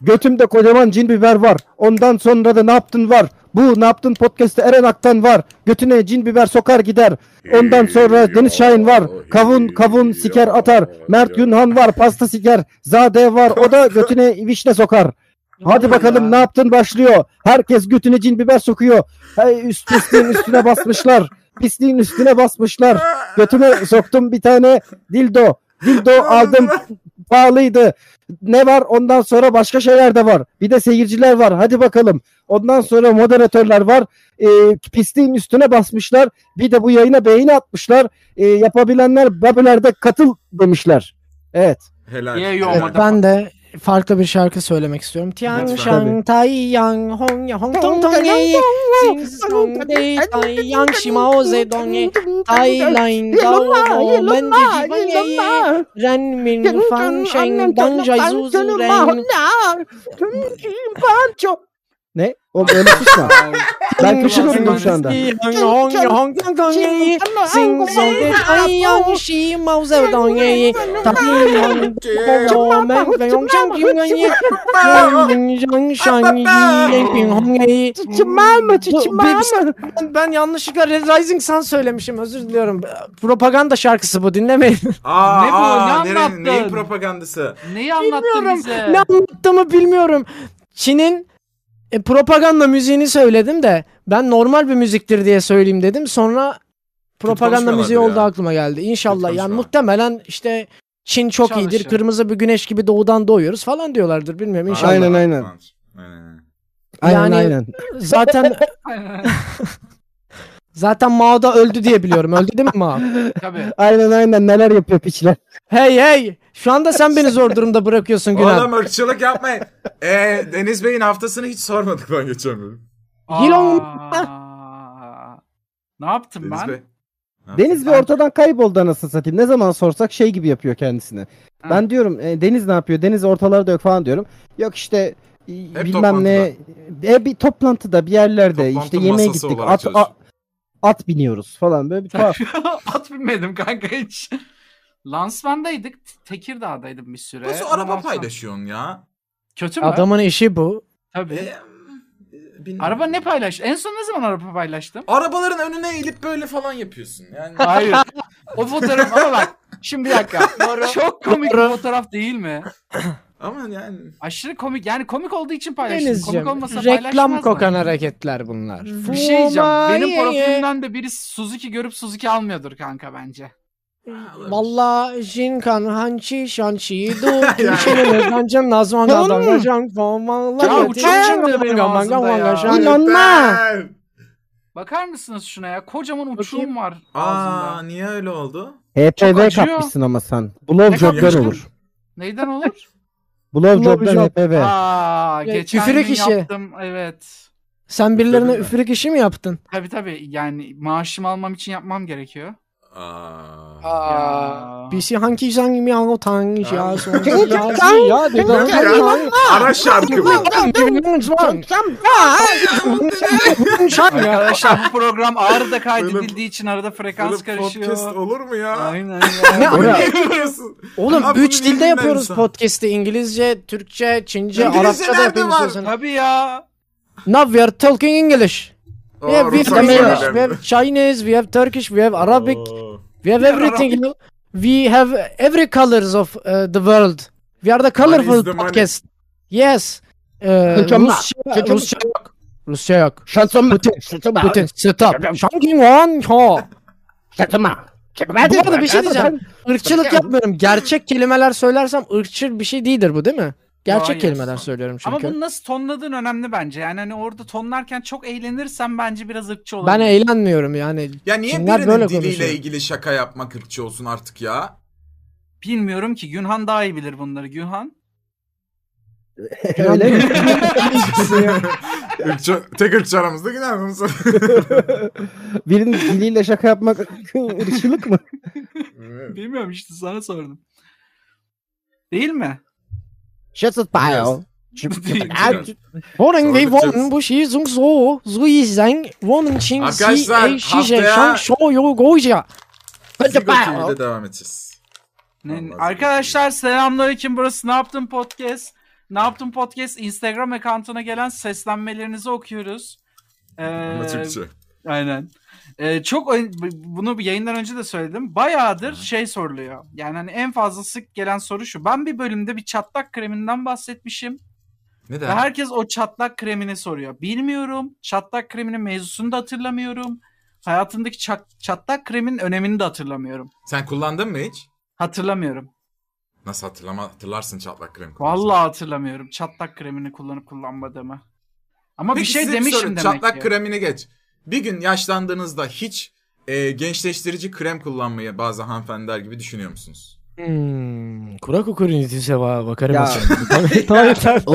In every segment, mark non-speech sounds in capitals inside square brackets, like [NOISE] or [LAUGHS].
Götümde kocaman cin biber var. Ondan sonra da ne yaptın var. Bu ne yaptın podcast'te Eren Aktan var. Götüne cin biber sokar gider. Ondan sonra Deniz Şahin var. Kavun kavun siker atar. Mert Günhan var. Pasta siker. Zade var. O da götüne vişne sokar. Hadi bakalım ne yaptın başlıyor. Herkes götüne cin biber sokuyor. Hey, üst pisliğin üstüne basmışlar. [LAUGHS] Pisliğin üstüne basmışlar. Götüme soktum bir tane dildo. Dildo aldım. Pahalıydı. Ne var? Ondan sonra başka şeyler de var. Bir de seyirciler var. Hadi bakalım. Ondan sonra moderatörler var. Ee, pisliğin üstüne basmışlar. Bir de bu yayına beğeni atmışlar. Ee, yapabilenler Babelerde katıl demişler. Evet. Helal. Ye yo Evet, Ben de farklı bir şarkı söylemek istiyorum. Tian. Shang Tai Yang Hong Ya Hong Tong Tong Ye Sing Song Dei Tai Yang Shimao Zedong Ye Tai Lain Gao Ho Men Di Ji Ye Ye Ren Min Fan Sheng Dang Jai Zu Zu Ren Ne? O böyle kışma. Ben göründüm şu anda. Ben- yanlışlıkla Red Rising Sun söylemişim özür diliyorum. Propaganda şarkısı bu dinlemeyin. Aa, Ne bu? aa, Ne anlattın? neyin propagandası? Neyi anlattın Bilmiyorum. bize? ne anlattığımı bilmiyorum. Çin'in e, propaganda müziğini söyledim de ben normal bir müziktir diye söyleyeyim dedim. Sonra propaganda müziği ya. oldu aklıma geldi. İnşallah yani muhtemelen işte Çin çok Çalışır. iyidir. Kırmızı bir güneş gibi doğudan doğuyoruz falan diyorlardır bilmiyorum inşallah. Aynen, aynen. Aynen. Aynen Yani- aynen. Zaten [LAUGHS] zaten Mao da öldü diye biliyorum. Öldü değil mi Mao? Tabii. Aynen aynen neler yapıyor piçler. Hey hey! Şu anda sen beni zor durumda bırakıyorsun Günhan. Oğlum ırkçılık yapmayın. Ee, Deniz Bey'in haftasını hiç sormadık ben geçen bölüm. Aa, Ne yaptım Deniz ben? Bey. Deniz bir ortadan kayboldu anasını satayım. Ne zaman sorsak şey gibi yapıyor kendisini. Ben diyorum e, Deniz ne yapıyor? Deniz ortalarda yok falan diyorum. Yok işte e, bilmem ne e, bir toplantıda bir yerlerde Toplantı işte yemeğe masası gittik. olarak At, çalışıyor. at, at biniyoruz falan böyle bir tuhaf. [LAUGHS] At binmedim kanka hiç. Lansmandaydık. Tekirdağ'daydım bir süre. Nasıl araba sonra- paylaşıyorsun ya? Kötü mü? Adamın işi bu. Tabii. Ee, bin- Araba ne paylaş? En son ne zaman araba paylaştım? Arabaların önüne eğilip böyle falan yapıyorsun. Yani Hayır. o fotoğraf ama bak. Şimdi bir dakika. Çok komik bir fotoğraf değil mi? [CLEARS THROAT] ama yani Aşırı komik. Yani komik olduğu için paylaştım. Denizciğim komik olmasa reklam kokan hareketler bunlar. Bir şey diyeceğim. Benim profilimden de biri Suzuki görüp Suzuki almıyordur kanka bence. Valla Jinkan Hanchi Shanchi Du Kimşenin Gancın Nazman Gadan Gacan Famanla Ya çıktı benim ağzımda ya. İnanma. Bakar mısınız şuna ya? Kocaman uçuğum var Aa ağzımda. niye öyle oldu? HPV acıyor. kapmışsın ama sen. Blowjob'dan kapmıştın? olur. Neyden olur? [LAUGHS] Blowjob'dan Blowjob. HPV. Aa, Ya, geçen küfürük gün işi. yaptım. Evet. Sen birilerine Üfledin mi? üfürük işi mi yaptın? Tabii tabii. Yani maaşımı almam için yapmam gerekiyor. Aa. Ya. Bir şey hangi zang mi ango tang ya Aa. son ya ya dedan Ara şarkı bu. Arkadaşlar bu program Ağrı'da kaydedildiği için arada frekans Böyle podcast karışıyor. olur mu ya? Aynen Ne ya. Yapıyorsun? Oğlum Ama 3 bunu dilde bilmeyen yapıyoruz insan. podcast'i. İngilizce, Türkçe, Çince, İngilizce Arapça da nerede yapıyoruz var? istiyorsan. Tabii ya. Now we are talking English. Aa, We have, we have Rusça Spanish, we have Chinese, we have Turkish, we have Arabic. We have everything. you know. We have every colors of uh, the world. We are the Money colorful the money. podcast. Yes. Uh, Çocuklar, Rusça. Rusça yok. Rusça yok. Şansım Putin, Putin, stop. Shangin Wan Ho. Bu arada bir şey diyeceğim. Irkçılık yapmıyorum. Gerçek kelimeler söylersem ırkçı bir şey değildir bu değil mi? Gerçek Hayır. kelimeler söylüyorum çünkü. Ama bunu nasıl tonladığın önemli bence. Yani hani orada tonlarken çok eğlenirsen bence biraz ırkçı olur. Ben eğlenmiyorum yani. Ya niye Çinler birinin böyle diliyle konuşuyor. ilgili şaka yapmak ırkçı olsun artık ya? Bilmiyorum ki. Günhan daha iyi bilir bunları. Günhan. [LAUGHS] Öyle mi? [LAUGHS] Irkçı, tek ırkçı aramızda gider mi? [LAUGHS] Birinin diliyle şaka yapmak ırkçılık mı? Bilmiyorum işte sana sordum. Değil mi? Pal. Wonen wir Zorluk wollen bu şey zung so, so yüzden wonen için si Arkadaşlar, şişe şan şo yo goja. Zigo TV'de devam edeceğiz. Arkadaşlar selamünaleyküm. Burası Ne Yaptın Podcast. Ne Yaptın Podcast Instagram account'una gelen seslenmelerinizi okuyoruz. Ee, Türkçe. Aynen. Ee, çok bunu bir yayından önce de söyledim. Bayağıdır şey soruluyor. Yani hani en fazla sık gelen soru şu. Ben bir bölümde bir çatlak kreminden bahsetmişim. Ve Neden? herkes o çatlak kremini soruyor. Bilmiyorum. Çatlak kreminin mevzusunu da hatırlamıyorum. Hayatımdaki çat- çatlak kremin önemini de hatırlamıyorum. Sen kullandın mı hiç? Hatırlamıyorum. Nasıl hatırlama hatırlarsın çatlak krem. Vallahi hatırlamıyorum. Çatlak kremini kullanıp kullanmadığımı. Ama Peki bir şey size bir demişim soru. demek Çatlak ki. kremini geç. Bir gün yaşlandığınızda hiç e, gençleştirici krem kullanmayı bazı hanımefendiler gibi düşünüyor musunuz? Hmm, kura kukurin se wa bakarım. Ya. Tamam tamam. お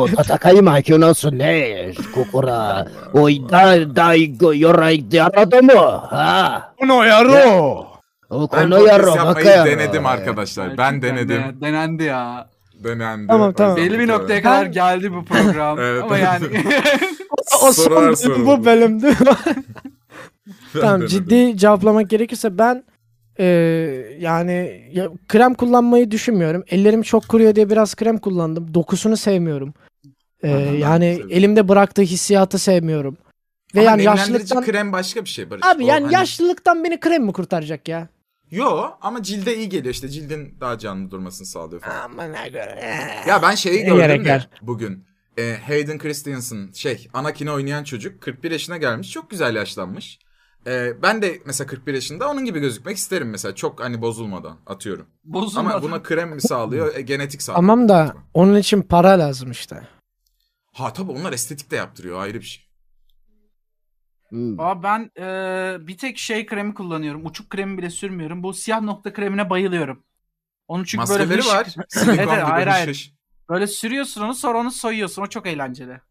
お、戦い負けなすね。ここら、おい、だ、だいご、よらいであらども。はあ。 Uno yaro. お[LAUGHS] こ Benの podcast 野郎、バカ yapmayı 野郎。 denedim arkadaşlar. Ben Gerçekten denedim. de- denendi ya. Denendi. Tamam, tamam. Belli bir noktaya [LAUGHS] kadar geldi bu program. [LAUGHS] Evet. Ama yani [LAUGHS] O son soruldu. bu bölümdü. Tamam denedim. ciddi cevaplamak gerekirse ben e, yani ya, krem kullanmayı düşünmüyorum. Ellerim çok kuruyor diye biraz krem kullandım. Dokusunu sevmiyorum. E, yani elimde bıraktığı hissiyatı sevmiyorum. Ve Ama yani yaşlılıktan krem başka bir şey Barış. Abi O yani hani- yaşlılıktan beni krem mi kurtaracak ya? Yo ama cilde iyi geliyor işte cildin daha canlı durmasını sağlıyor falan. Aman ha göre. [LAUGHS] Ya ben şeyi Ne gördüm gerek de var? bugün. E, Hayden Christensen şey Anakin'i oynayan çocuk 41 yaşına gelmiş çok güzel yaşlanmış. E, ben de mesela 41 yaşında onun gibi gözükmek isterim mesela çok hani bozulmadan atıyorum. bozulmadı. Ama buna krem mi sağlıyor e, genetik sağlıyor. Tamam da onun için para lazım işte. Ha tabii onlar estetik de yaptırıyor ayrı bir şey. Hmm. Aa, ben e, bir tek şey kremi kullanıyorum. Uçuk kremi bile sürmüyorum. Bu siyah nokta kremine bayılıyorum. Onun çünkü böyle Maskeleri hış- var. [LAUGHS] Evet, gibi hayır, hayır. hış. Böyle sürüyorsun onu sonra onu soyuyorsun. O çok eğlenceli.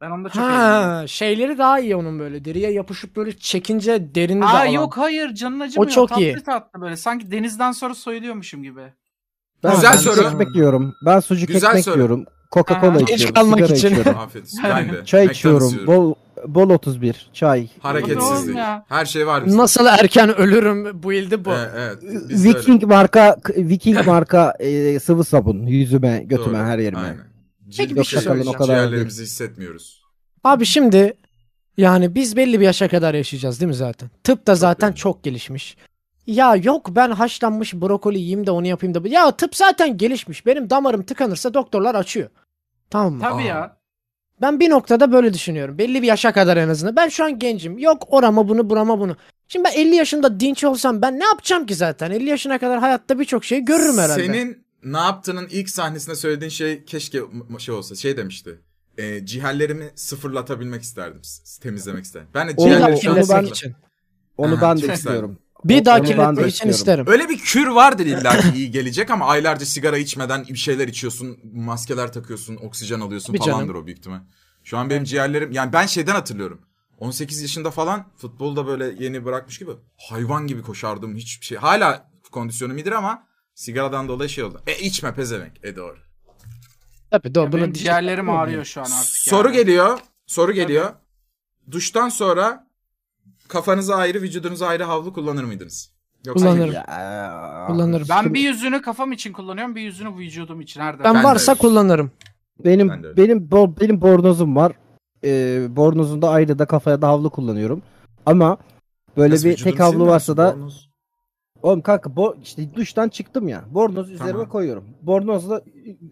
Ben onda çok. Ha, şeyleri daha iyi onun böyle. Deriye yapışıp böyle çekince derini de Aa alan. yok hayır canın acımıyor. çok tatlı iyi. tatlı böyle. Sanki denizden sonra soyuluyormuşum gibi. Ben Güzel sucuk soru. ekmek yiyorum. Ben sucuk Güzel ekmek soru. yiyorum. Aha. Coca-Cola Geç içiyorum. kalmak sigara için. içiyorum. Afiyet olsun. Ben de. [LAUGHS] Çay içiyorum. Bol bol 31. Çay. Hareketsizlik. Ya. Her şey var bizde. Nasıl erken ölürüm bu ilde bu. Evet, evet. Biz de öyle. Viking marka Viking marka e, sıvı sabun yüzüme, götüme, Doğru. her yerime. Aynen. Peki bir şey sakalın söyleyeceğim. o kadar Ciğerlerimizi hissetmiyoruz. Abi şimdi yani biz belli bir yaşa kadar yaşayacağız değil mi zaten? Tıp da zaten belli. çok gelişmiş. Ya yok ben haşlanmış brokoli yiyeyim de onu yapayım da. Ya tıp zaten gelişmiş. Benim damarım tıkanırsa doktorlar açıyor. Tamam mı? Tabii Aa. ya. Ben bir noktada böyle düşünüyorum. Belli bir yaşa kadar en azından. Ben şu an gencim. Yok orama bunu burama bunu. Şimdi ben 50 yaşında dinç olsam ben ne yapacağım ki zaten? 50 yaşına kadar hayatta birçok şeyi görürüm herhalde. Senin ne yaptığının ilk sahnesinde söylediğin şey keşke şey olsa. Şey demişti. E, ciğerlerimi sıfırlatabilmek isterdim. Temizlemek isterdim. Ben de Onu- ciğerleri daha şu an onu ben- sıfırla- için. Onu Aha, ben de istiyorum. Bir daha Onu ben de kirletmek için isterim. Öyle bir kür vardır illa ki iyi gelecek ama aylarca sigara içmeden bir şeyler içiyorsun, maskeler takıyorsun, oksijen alıyorsun canım. falandır o büyük ihtimal. Şu an benim ciğerlerim yani ben şeyden hatırlıyorum. 18 yaşında falan futbolda böyle yeni bırakmış gibi hayvan gibi koşardım hiçbir şey. Hala kondisyonum iyidir ama sigaradan dolayı şey oldu. E içme pezevenk. E doğru. Tabii doğru. Ya bunu benim ciğerlerim ağrıyor şu an artık. Soru yani. geliyor. Soru geliyor. Duştan sonra kafanıza ayrı, vücudunuza ayrı havlu kullanır mıydınız? Yoksa Kullanırım. Ya, Kullanırım. Ben bir yüzünü kafam için kullanıyorum, bir yüzünü vücudum için. Nerede? Ben Ben de varsa öyle. kullanırım. Benim Ben de öyle. benim bo- benim bornozum var. Ee, bornozumda ayrı da kafaya da havlu kullanıyorum. Ama böyle Nasıl, bir vücudunu tek havlu silmiyor varsa musun? da Bornoz. oğlum kanka bo işte duştan çıktım ya. Bornoz üzerime Tamam. koyuyorum. Bornozla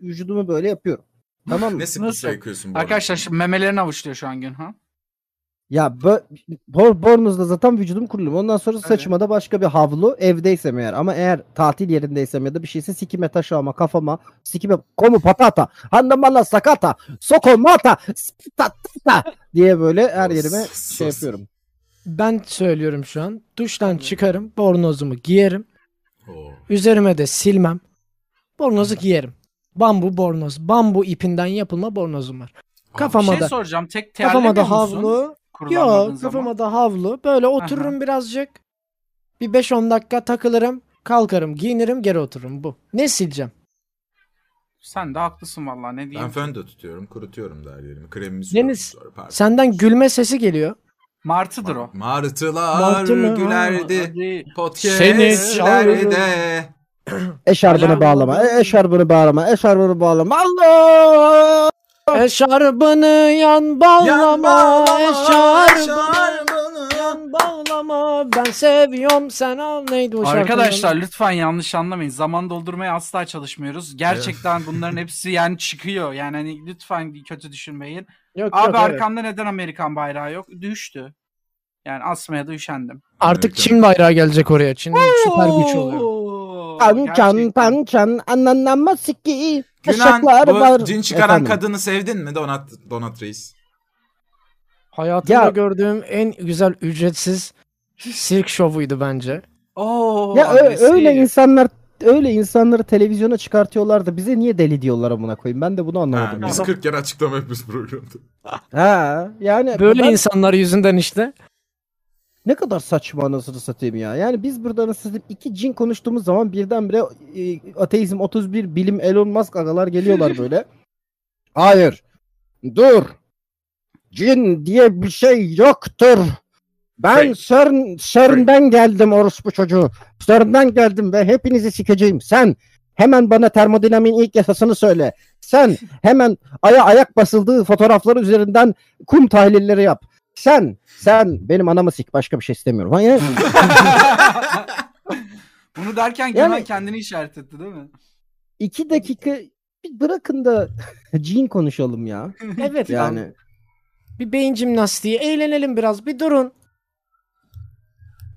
vücudumu böyle yapıyorum. Tamam mı? Ne sıklıkla Nasıl? yıkıyorsun bornozu? Arkadaşlar şimdi memelerini avuçluyor şu an gün ha. Ya bor bornozla zaten vücudum kurulum. Ondan sonra saçıma da başka bir havlu evdeysem eğer. Ama eğer tatil yerindeysem ya da bir şeyse sikime taşağıma kafama sikime komu patata handamala sakata soko mata spitata diye böyle her yerime şey yapıyorum. Ben söylüyorum şu an. Duştan çıkarım. Bornozumu giyerim. Oo. Üzerime de silmem. Bornozu giyerim. Bambu bornoz. Bambu ipinden yapılma bornozum var. Bir Kafama şey da soracağım. Tek kafama da musun? Yok zaman? kafama da havlu. Böyle otururum birazcık. Bir 5-10 dakika takılırım. Kalkarım, giyinirim, geri otururum. Bu. Ne sileceğim? Sen de haklısın vallahi ne Ben diyeyim. fön de tutuyorum, kurutuyorum da her yerimi. Kremimi sürüyorum. Deniz sonra senden gülme sesi geliyor. Martıdır o. Martılar Martı mı? gülerdi Hadi. Seni podcastlerde. Eşarbını Helal bağlama. olsun. e- Eşarbını bağlama. Eşarbını bağlama. Allah! Eşarbını yan bağlama. Eşarbını şarbını. yan bağlama. Ben seviyorum sen al neydi o şarkı? Arkadaşlar lütfen yanlış anlamayın. Zaman doldurmaya asla çalışmıyoruz. Gerçekten bunların [LAUGHS] hepsi yani çıkıyor. Yani hani lütfen kötü düşünmeyin. Yok, Abi yok, evet. arkamda neden Amerikan bayrağı yok? Düştü. Yani asmaya da üşendim. Artık Çin bayrağı gelecek oraya. Çin süper güç oluyor. Pançan gerçekten. pançan ananama siki. Günan bu var. cin çıkaran Efendim? kadını sevdin mi Donat, Donat Reis? Hayatımda Ya- gördüğüm en güzel ücretsiz sirk şovuydu bence. Oo, Ya ö- agresif. öyle insanlar öyle insanları televizyona çıkartıyorlar da bize niye deli diyorlar amına koyayım. Ben de bunu Ha, anlamadım. biz ya. 40 kere açıklama yapıyoruz programda. Ha, yani Böyle ben- insanlar yüzünden işte. Ne kadar saçma anasını satayım ya. Yani biz burada anasını satayım iki cin konuştuğumuz zaman birdenbire e, ateizm 31 bilim Elon Musk agalar geliyorlar böyle. [LAUGHS] Hayır. Dur. Cin diye bir şey yoktur. Ben Şey- CERN, CERN'den geldim orospu çocuğu. CERN'den geldim ve hepinizi sikeceğim. Sen hemen bana termodinamiğin ilk yasasını söyle. Sen hemen aya ayak basıldığı fotoğraflar üzerinden kum tahlilleri yap. Sen, sen benim anamı sik başka bir şey istemiyorum. Ha, yani- [LAUGHS] Bunu derken Yani- Günan kendini işaret etti değil mi? iki dakika bir bırakın da [LAUGHS] cin konuşalım ya. [LAUGHS] Evet Yani yani. Bir beyin jimnastiği. Eğlenelim biraz. Bir durun.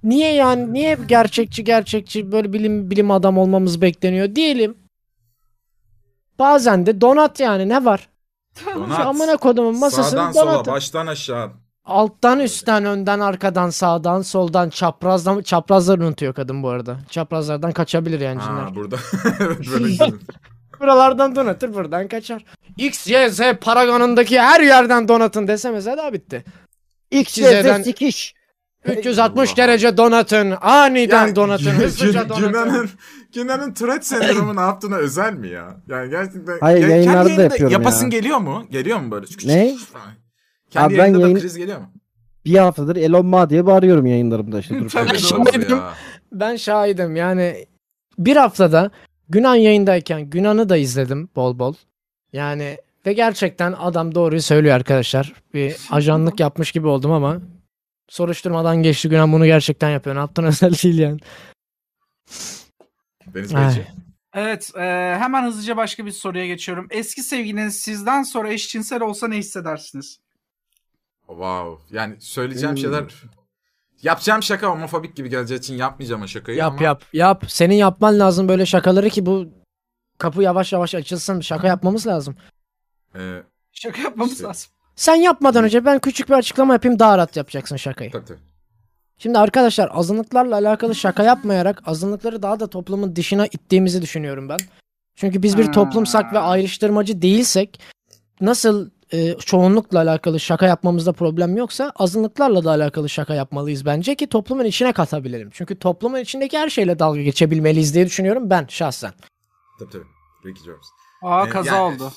Niye yani? Niye hep gerçekçi gerçekçi böyle bilim bilim adam olmamız bekleniyor? Diyelim. Bazen de donat yani ne var? Donat. Şu amına kodumun masasını Sağdan sola, donatın. baştan aşağı. Alttan üstten önden arkadan sağdan soldan çaprazdan çaprazları unutuyor kadın bu arada. Çaprazlardan kaçabilir yani cinler. Ha burada. [LAUGHS] Evet, böyle gidelim. [LAUGHS] Buralardan donatır buradan kaçar. X, Y, Z paragonundaki her yerden donatın dese mesela bitti. X, Y, Çizeden- Z sikiş. 360 Allah. derece donatın. Aniden donatın. Gün- Hızlıca Gün- donatın. Günan'ın Günan'ın Tourette sendromu ne yaptığına özel mi ya? Yani gerçekten. Hayır, kendi yayınlarda yayında yapıyorum Yapasın ya. geliyor mu? Geliyor mu böyle? Ne? Kendi Abi ben yayında yayın- da kriz geliyor mu? Bir haftadır Elon Ma diye bağırıyorum yayınlarımda işte. [LAUGHS] durup Tabii dururken. Şimdi Doğru dedim- ya. Ben şahidim yani bir haftada Günan yayındayken Günan'ı da izledim bol bol. Yani ve gerçekten adam doğruyu söylüyor arkadaşlar. Bir ajanlık yapmış gibi oldum ama soruşturmadan geçti Günan bunu gerçekten yapıyor. Ne yaptın [LAUGHS] özel değil yani. Deniz Ay. Evet e, hemen hızlıca başka bir soruya geçiyorum. Eski sevgiliniz sizden sonra eşcinsel olsa ne hissedersiniz? Wow. Yani söyleyeceğim Hmm. şeyler... Yapacağım şaka homofobik gibi geleceği için yapmayacağım o şakayı Yap ama... yap yap. Senin yapman lazım böyle şakaları ki bu kapı yavaş yavaş açılsın. Şaka yapmamız lazım. Ee, Şaka yapmamız İşte. lazım. Sen yapmadan önce ben küçük bir açıklama yapayım daha rahat yapacaksın şakayı. tabii tabii. Şimdi arkadaşlar azınlıklarla alakalı şaka yapmayarak azınlıkları daha da toplumun dışına ittiğimizi düşünüyorum ben. Çünkü biz bir toplumsak ve ayrıştırmacı değilsek nasıl e, çoğunlukla alakalı şaka yapmamızda problem yoksa azınlıklarla da alakalı şaka yapmalıyız bence ki toplumun içine katabilelim. Çünkü toplumun içindeki her şeyle dalga geçebilmeliyiz diye düşünüyorum ben şahsen. Tabii tabii. Ricky Gervais. Aa Ee, kaza yani- oldu.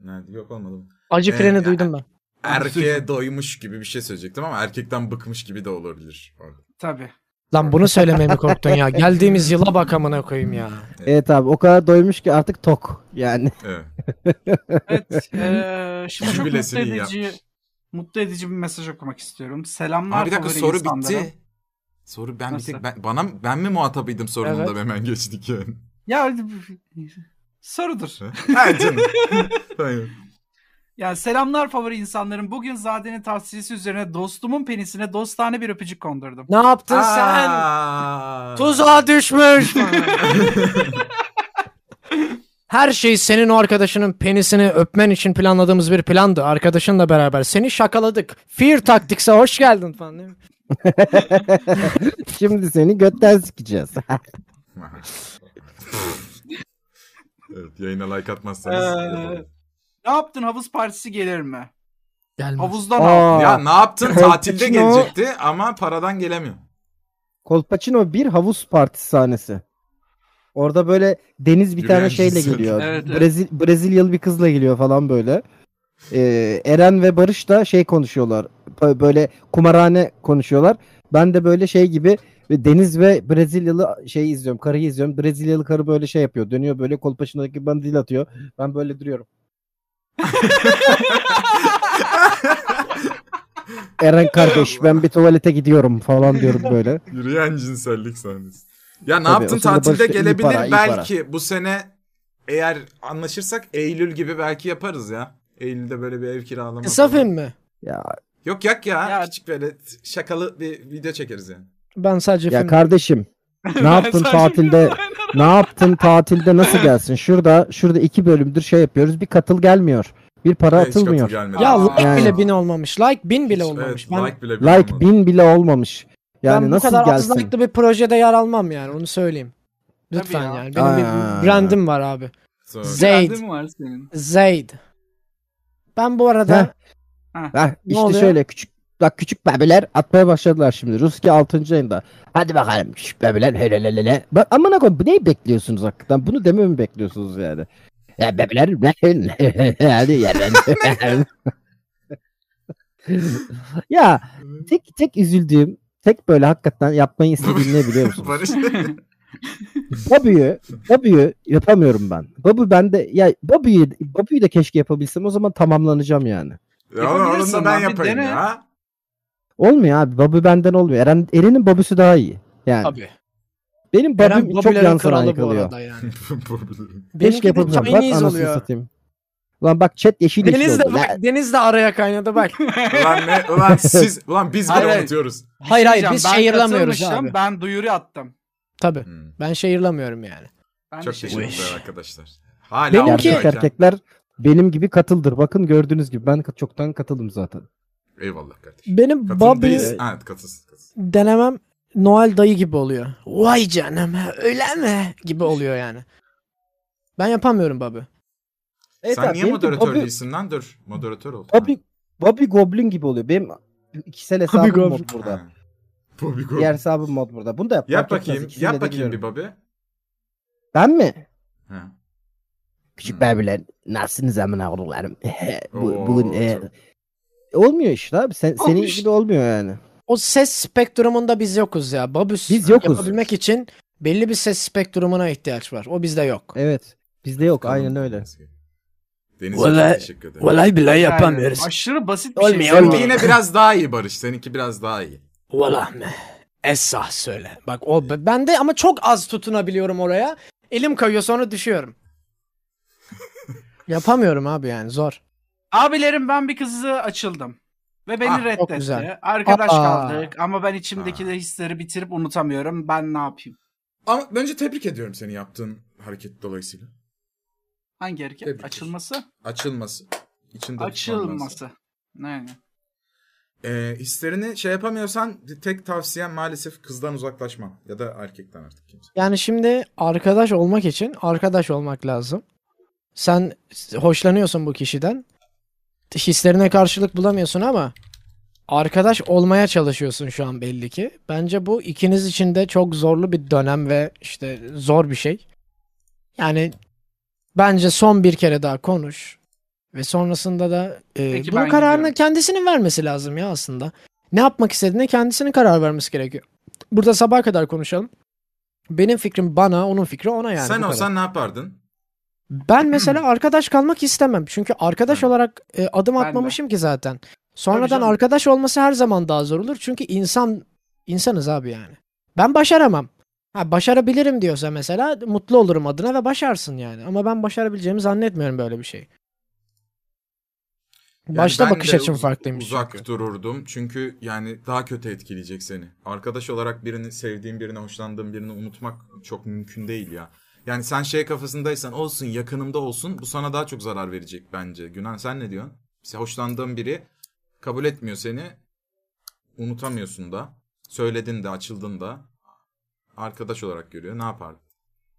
Nerede? Yok olmadı mı? Acı Ee, freni ya- duydum ben. Erkeğe doymuş gibi bir şey söyleyecektim ama erkekten bıkmış gibi de olabilir. Tabii. Lan bunu söylemeye mi korktun ya? Geldiğimiz yıla bak amına koyayım ya. Evet abi o kadar doymuş ki artık tok. Yani Evet. [LAUGHS] Evet. eee, şimdi çok mutlu edici, mutlu edici bir mesaj okumak istiyorum. Selamlar Ama bir dakika favori soru insanlara. bitti. Soru ben bir Nasıl? tek ben, bana ben mi muhatabıydım sorununda Evet. hemen geçtik yani. Ya sorudur. ha canım. [LAUGHS] Hayır. Yani selamlar favori insanlarım. Bugün Zade'nin tavsiyesi üzerine dostumun penisine dostane bir öpücük kondurdum. Ne yaptın sen? Aa. Tuzağa [LAUGHS] düşmüş. Her şey senin o arkadaşının penisini öpmen için planladığımız bir plandı. Arkadaşınla beraber seni şakaladık. Fear Tactics'e hoş geldin falan değil mi? [LAUGHS] şimdi seni götten sikeceğiz. [LAUGHS] evet, yayına like atmazsanız. Ee. Ne yaptın havuz partisi gelir mi? Gelmez. Havuzda ne yaptın? Ya ne yaptın? Tatilde gelecekti ama paradan gelemiyor. Kolpaçino bir havuz partisi sahnesi. Orada böyle Deniz bir Yürüyen tane şeyle cinsel. geliyor. Evet, evet. Brezil Brezilyalı bir kızla geliyor falan böyle. Ee, Eren ve Barış da şey konuşuyorlar. Bö- Böyle kumarhane konuşuyorlar. Ben de böyle şey gibi Deniz ve Brezilyalı şey izliyorum. Karıyı izliyorum. Brezilyalı karı böyle şey yapıyor. Dönüyor böyle kol başındaki bana dil atıyor. Ben böyle duruyorum. Eren kardeş ben bir tuvalete gidiyorum falan diyorum böyle. [LAUGHS] Yürüyen cinsellik sahnesi. Ya ne Tabii, yaptın tatilde Barış'ta iyi gelebilir para, iyi para. belki bu sene eğer anlaşırsak Eylül gibi belki yaparız ya. Eylül'de böyle bir ev kiralama. Kısa film mi? Ya Yok yak ya. Ya- Küçük böyle şakalı bir video çekeriz yani. Ben sadece ya film. kardeşim [LAUGHS] ne yaptın tatilde ne [LAUGHS] yaptın tatilde nasıl gelsin? Şurada şurada iki bölümdür şey yapıyoruz. Bir katıl gelmiyor. Bir para Hiç katıl atılmıyor. gelmedi. Ya Aa, like yani. bile bin olmamış. Like bin bile Hiç- olmamış. Evet, ben like bile Like olmadı. bin bile olmamış. Yani ben bu nasıl kadar az gelsin? like'lı bir projede yer almam yani onu söyleyeyim. Lütfen Tabii ya. yani. Benim Aa. bir brandım var abi. Sonra- Zeyd. Brandin var senin. Zayd. Ben bu arada Heh, işte oluyor? şöyle küçük bak küçük bebeler atmaya başladılar şimdi. Ruski 6. ayında. Hadi bakalım küçük bebeler helelelele. Bak amına koyayım bu neyi bekliyorsunuz hakikaten? Bunu dememi mi bekliyorsunuz yani? Ya bebeler [LAUGHS] hadi yerden. [LAUGHS] ya tek tek üzüldüğüm tek böyle hakikaten yapmayı istediğim ne biliyor musunuz? [LAUGHS] Barış. Bobby'yi Bobby'yi yapamıyorum ben. Bobby bende ya Bobby'yi Bobby'yi de keşke yapabilsem o zaman tamamlanacağım yani. ya onu, da ben yapayım dene. ya. Olmuyor abi. Bobby benden olmuyor. Eren Eren'in Bobby'si daha iyi. Yani tabii. benim Eren Bobby'm çok yan sana yıkılıyor. yani. [LAUGHS] Keşke yapabilsem. Bak anasını oluyor. satayım. Ulan bak chat yeşil Deniz de oldu. bak, Deniz de araya kaynadı bak. [LAUGHS] ulan ne? Ulan siz, ulan biz bile hayır. unutuyoruz. hayır hayır biz katılmıştım, abi. Ben duyuru attım. Tabii. Hmm. Ben şehirlamıyorum yani. Ben Çok teşekkürler arkadaşlar. Hala Benimki- erkekler benim gibi katıldır. Bakın gördüğünüz gibi ben çoktan katıldım zaten. Eyvallah kardeşim. Benim Bobby değilsin. Evet katılsın. katılsın. denemem Noel dayı gibi oluyor. Vay canım öyle mi? Gibi oluyor yani. Ben yapamıyorum Bobby. Evet Sen abi, niye moderatör Bobby- değilsin lan? Dur. Moderatör ol. Bobby, Bobby Goblin gibi oluyor. Benim ikisel hesabım Goblin. mod burada. Ha. Bobby Gold. Diğer hesabım mod burada. Bunu da yap. Yap etmez. bakayım. Yap bakayım bir. Bobby. Ben mi? Ha. Küçük Hmm. bebeler nasılsınız amına koyduğlarım? [LAUGHS] Bu, bugün e, Olmuyor işte abi. Sen, senin Olmuş. gibi olmuyor yani. O ses spektrumunda biz yokuz ya. Bobby Biz yokuz. yapabilmek için belli bir ses spektrumuna ihtiyaç var. O bizde yok. Evet. Bizde yok. Aynen öyle. Deniz Vallahi- çok teşekkür ederim. Vallahi billahi Yani yapamıyoruz. aşırı basit bir Olmuyor, şey. Olmuyor. yine biraz daha iyi Barış. Seninki biraz daha iyi. Vallahi mi? Esah söyle. Bak o ben de ama çok az tutunabiliyorum oraya. Elim kayıyor sonra düşüyorum. [LAUGHS] Yapamıyorum abi yani zor. Abilerim ben bir kızı açıldım. Ve beni Ah, çok reddetti. güzel. Arkadaş Aa. kaldık ama ben içimdeki de hisleri bitirip unutamıyorum. Ben ne yapayım? Ama önce tebrik ediyorum seni yaptığın hareket dolayısıyla. Hangi hareket? Tebrikler. Açılması? Açılması. İçinde tutman lazım. Açılması. Yani. Ee, hislerini şey yapamıyorsan tek tavsiyem maalesef kızdan uzaklaşma. Ya da erkekten artık kimse. Yani şimdi arkadaş olmak için arkadaş olmak lazım. Sen hoşlanıyorsun bu kişiden. Hislerine karşılık bulamıyorsun ama arkadaş olmaya çalışıyorsun şu an belli ki. Bence bu ikiniz için de çok zorlu bir dönem ve işte zor bir şey. Yani bence son bir kere daha konuş ve sonrasında da e, Peki, bunun ben kararını gidiyorum. kendisinin vermesi lazım ya aslında. Ne yapmak istediğine kendisinin karar vermesi gerekiyor. Burada sabaha kadar konuşalım. Benim fikrim bana, onun fikri ona yani. Sen kadar. olsan ne yapardın? Ben mesela arkadaş kalmak istemem. Çünkü arkadaş olarak e, adım atmamışım ki zaten. Sonradan canım. arkadaş olması her zaman daha zor olur. Çünkü insan insanız abi yani. Ben başaramam. Ha başarabilirim diyorsa mesela mutlu olurum adına ve başarsın yani. Ama ben başarabileceğimi zannetmiyorum böyle bir şey. Yani Başta ben bakış açım uz- farklıymış Uzak çünkü. dururdum. Çünkü yani daha kötü etkileyecek seni. Arkadaş olarak birini sevdiğin birini hoşlandığın birini unutmak çok mümkün değil ya. Yani sen şey kafasındaysan olsun yakınımda olsun bu sana daha çok zarar verecek bence. Günan sen ne diyorsun? Sen hoşlandığın biri kabul etmiyor seni. Unutamıyorsun da. Söyledin de açıldın da. Arkadaş olarak görüyor. Ne yapardın?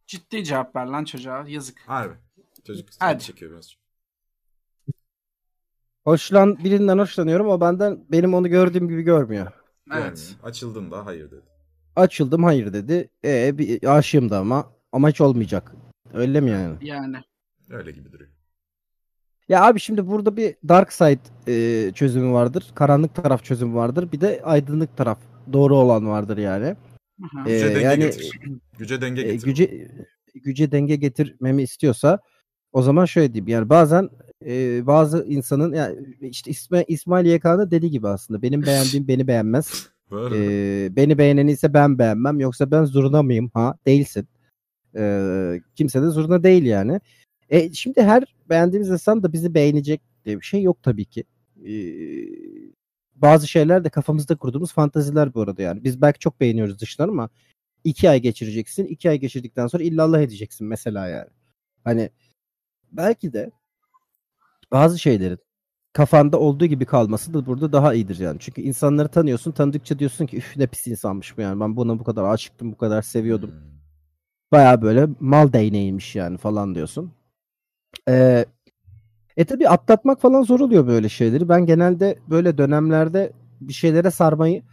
Ciddi cevap ver lan çocuğa. Yazık. Harbi. Çocuk Hadi. çekiyor biraz. Hoşlan birinden hoşlanıyorum o benden benim onu gördüğüm gibi görmüyor. Evet. Yani açıldın da hayır dedi. Açıldım hayır dedi. E bir aşığım da ama ama hiç olmayacak. Öyle mi yani? Yani. Öyle gibi duruyor. Ya abi şimdi burada bir dark side e, çözümü vardır. Karanlık taraf çözümü vardır. Bir de aydınlık taraf doğru olan vardır yani. Aha. E, Güce denge yani getir. Güce denge e, getir. güce güce denge getirmemi istiyorsa o zaman şöyle diyeyim. Yani bazen e, bazı insanın ya işte İsmail, İsmail YK'da dediği gibi aslında benim beğendiğim beni beğenmez. [LAUGHS] Ee, beni beğenen ise ben beğenmem. Yoksa ben zurna mıyım? Ha değilsin. Ee, kimse de zurna değil yani. E, şimdi her beğendiğimiz insan da bizi beğenecek diye bir şey yok tabii ki. Ee, bazı şeyler de kafamızda kurduğumuz fantaziler bu arada yani. Biz belki çok beğeniyoruz dıştan ama iki ay geçireceksin. iki ay geçirdikten sonra illallah edeceksin mesela yani. Hani belki de bazı şeylerin kafanda olduğu gibi kalması da burada daha iyidir yani. Çünkü insanları tanıyorsun. Tanıdıkça diyorsun ki üf ne pis insanmış bu yani. Ben buna bu kadar aşıktım, bu kadar seviyordum. Baya böyle mal değneğiymiş yani falan diyorsun. Ee, e tabi atlatmak falan zor oluyor böyle şeyleri. Ben genelde böyle dönemlerde bir şeylere sarmayı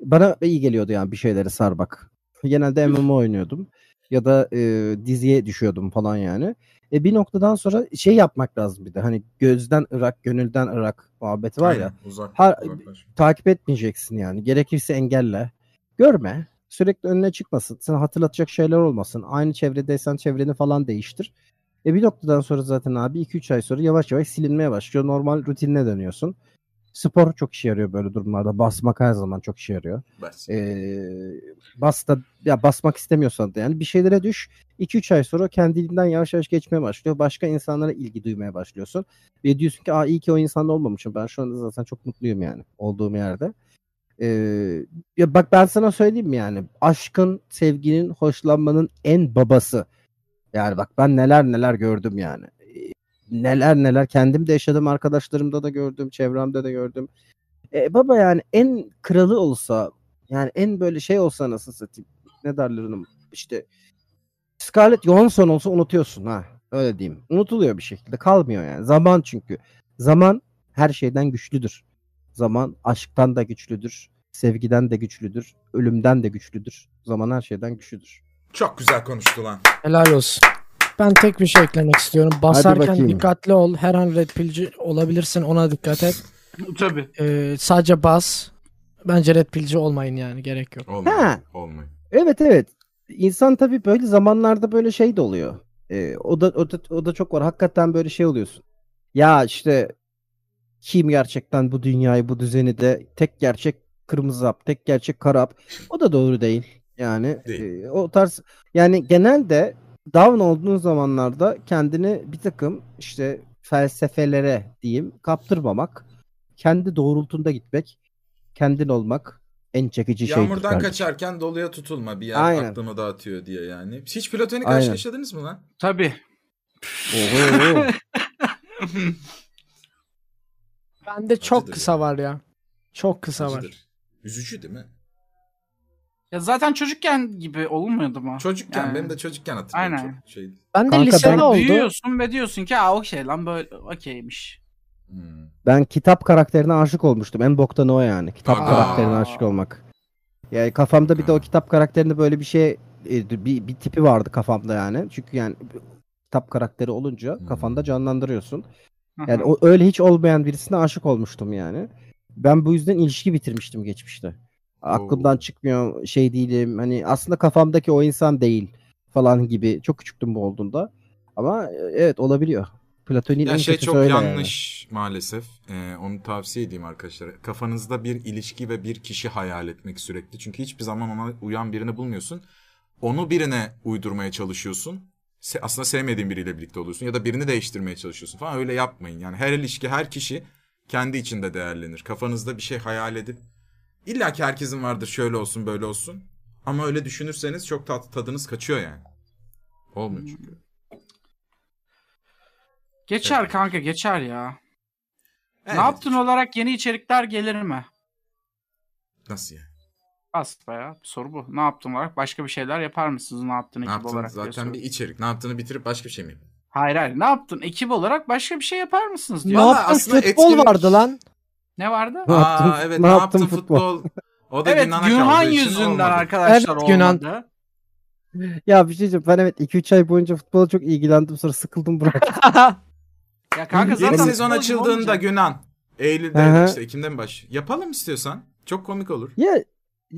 bana iyi geliyordu yani bir şeylere sarmak. Genelde MMO oynuyordum ya da e, diziye düşüyordum falan yani. E bir noktadan sonra şey yapmak lazım bir de hani gözden ırak, gönülden ırak muhabbeti var ya Aynen, Uzak, Ha- uzaklaş. takip etmeyeceksin yani. Gerekirse engelle. Görme. Sürekli önüne çıkmasın. Sana hatırlatacak şeyler olmasın. Aynı çevredeysen çevreni falan değiştir. E bir noktadan sonra zaten abi 2-3 ay sonra yavaş yavaş silinmeye başlıyor. Normal rutinine dönüyorsun. Spor çok işe yarıyor böyle durumlarda. Basmak her zaman çok işe yarıyor. Bas. Ee, bas da ya basmak istemiyorsan da yani bir şeylere düş. 2-3 ay sonra kendiliğinden yavaş yavaş geçmeye başlıyor. Başka insanlara ilgi duymaya başlıyorsun. Ve diyorsun ki Aa, iyi ki o insan olmamışım. Ben şu anda zaten çok mutluyum yani olduğum yerde. Ee, ya bak ben sana söyleyeyim yani aşkın, sevginin, hoşlanmanın en babası. Yani bak ben neler neler gördüm yani. Ee, Neler neler kendim de yaşadım, arkadaşlarımda da gördüm, çevremde de gördüm. E, baba yani en kralı olsa yani en böyle şey olsa nasıl satayım ne derler onun işte Scarlett Johansson olsa unutuyorsun ha öyle diyeyim. Unutuluyor bir şekilde kalmıyor yani. Zaman çünkü. Zaman her şeyden güçlüdür. Zaman aşktan da güçlüdür. Sevgiden de güçlüdür. Ölümden de güçlüdür. Zaman her şeyden güçlüdür. Çok güzel konuştu lan. Helal olsun. Ben tek bir şey eklemek istiyorum. Basarken dikkatli ol. Her an red pillci olabilirsin. Ona dikkat et. Tabii. Ee, sadece bas. Bence red pillci olmayın yani. Gerek yok. Olmayın. Ha. Olmayın. Evet evet. İnsan tabii böyle zamanlarda böyle şey de oluyor. Ee, o da o da o da çok var. Hakikaten böyle şey oluyorsun. Ya işte kim gerçekten bu dünyayı, bu düzeni de tek gerçek kırmızı hap, tek gerçek kara hap. O da doğru değil. Yani Değil. e, o tarz yani genelde down olduğun zamanlarda kendini bir takım işte felsefelere diyeyim kaptırmamak, kendi doğrultunda gitmek, kendin olmak en çekici şeydir. Yağmurdan kardeşim. kaçarken doluya tutulma bir yer Aynen. aklımı dağıtıyor diye yani. Hiç platonik Aynen. aşk yaşadınız mı lan? Tabii. Oho. [LAUGHS] Bende çok Acıdır kısa ya. var ya. Çok kısa var. Acıdır. Üzücü değil mi? Ya zaten çocukken gibi olmuyordu mu? Çocukken Yani. benim de çocukken hatırlıyorum. Aynen. Çok şey. Ben de Kanka lisede ben- oldu. Büyüyorsun ve diyorsun ki aa okey lan böyle okeymiş. Hmm. Ben kitap karakterine aşık olmuştum. En boktan o yani. Kitap Aa. karakterine aşık olmak. Yani kafamda bir de o kitap karakterinde böyle bir şey e, bir, bir tipi vardı kafamda yani. Çünkü yani kitap karakteri olunca Hmm. kafanda canlandırıyorsun. Yani o öyle hiç olmayan birisine aşık olmuştum yani. Ben bu yüzden ilişki bitirmiştim geçmişte. Aklımdan Oo. çıkmıyor şey değilim. Hani aslında kafamdaki o insan değil falan gibi. Çok küçüktüm bu olduğunda. Ama e, evet olabiliyor. Platonik Ya şey çok öyle yani. yanlış maalesef. Ee, onu tavsiye edeyim arkadaşlara. Kafanızda bir ilişki ve bir kişi hayal etmek sürekli. Çünkü hiçbir zaman ona uyan birini bulmuyorsun. Onu birine uydurmaya çalışıyorsun. Aslında sevmediğin biriyle birlikte oluyorsun. Ya da birini değiştirmeye çalışıyorsun falan. Öyle yapmayın. Yani her ilişki, her kişi kendi içinde değerlenir. Kafanızda bir şey hayal edip İlla ki herkesin vardır şöyle olsun böyle olsun. Ama öyle düşünürseniz çok tat, tadınız kaçıyor yani. Olmuyor çünkü. Geçer Evet. kanka geçer ya. Evet. Ne yaptın olarak yeni içerikler gelir mi? Nasıl yani? Asla ya. Soru bu. Ne yaptın olarak? Başka bir şeyler yapar mısınız ne yaptın Ne ekip yaptın? olarak? diye Zaten soruyor. bir içerik. Ne yaptığını bitirip başka bir şey mi? Hayır hayır. Ne yaptın ekip olarak başka bir şey yapar mısınız Ne diyor. Yaptın? aslında Futbol etkinlik- vardı lan. Ne vardı? Ne Aa yaptın? evet Ne ne, yaptın yaptın futbol? O da Evet Günhan'a Günhan kaldığı için yüzünden olmadı. arkadaşlar Evet, Günhan. olmadı. Ya bir şey diyeceğim. Ben evet 2-3 ay boyunca futbola çok ilgilendim. Sonra sıkıldım bıraktım. [LAUGHS] Ya kanka Yeni zaten sezon futbolcu açıldığında olmayacak. Günan. Eylül'de işte Ekim'de mi baş? Yapalım istiyorsan. Çok komik olur. ya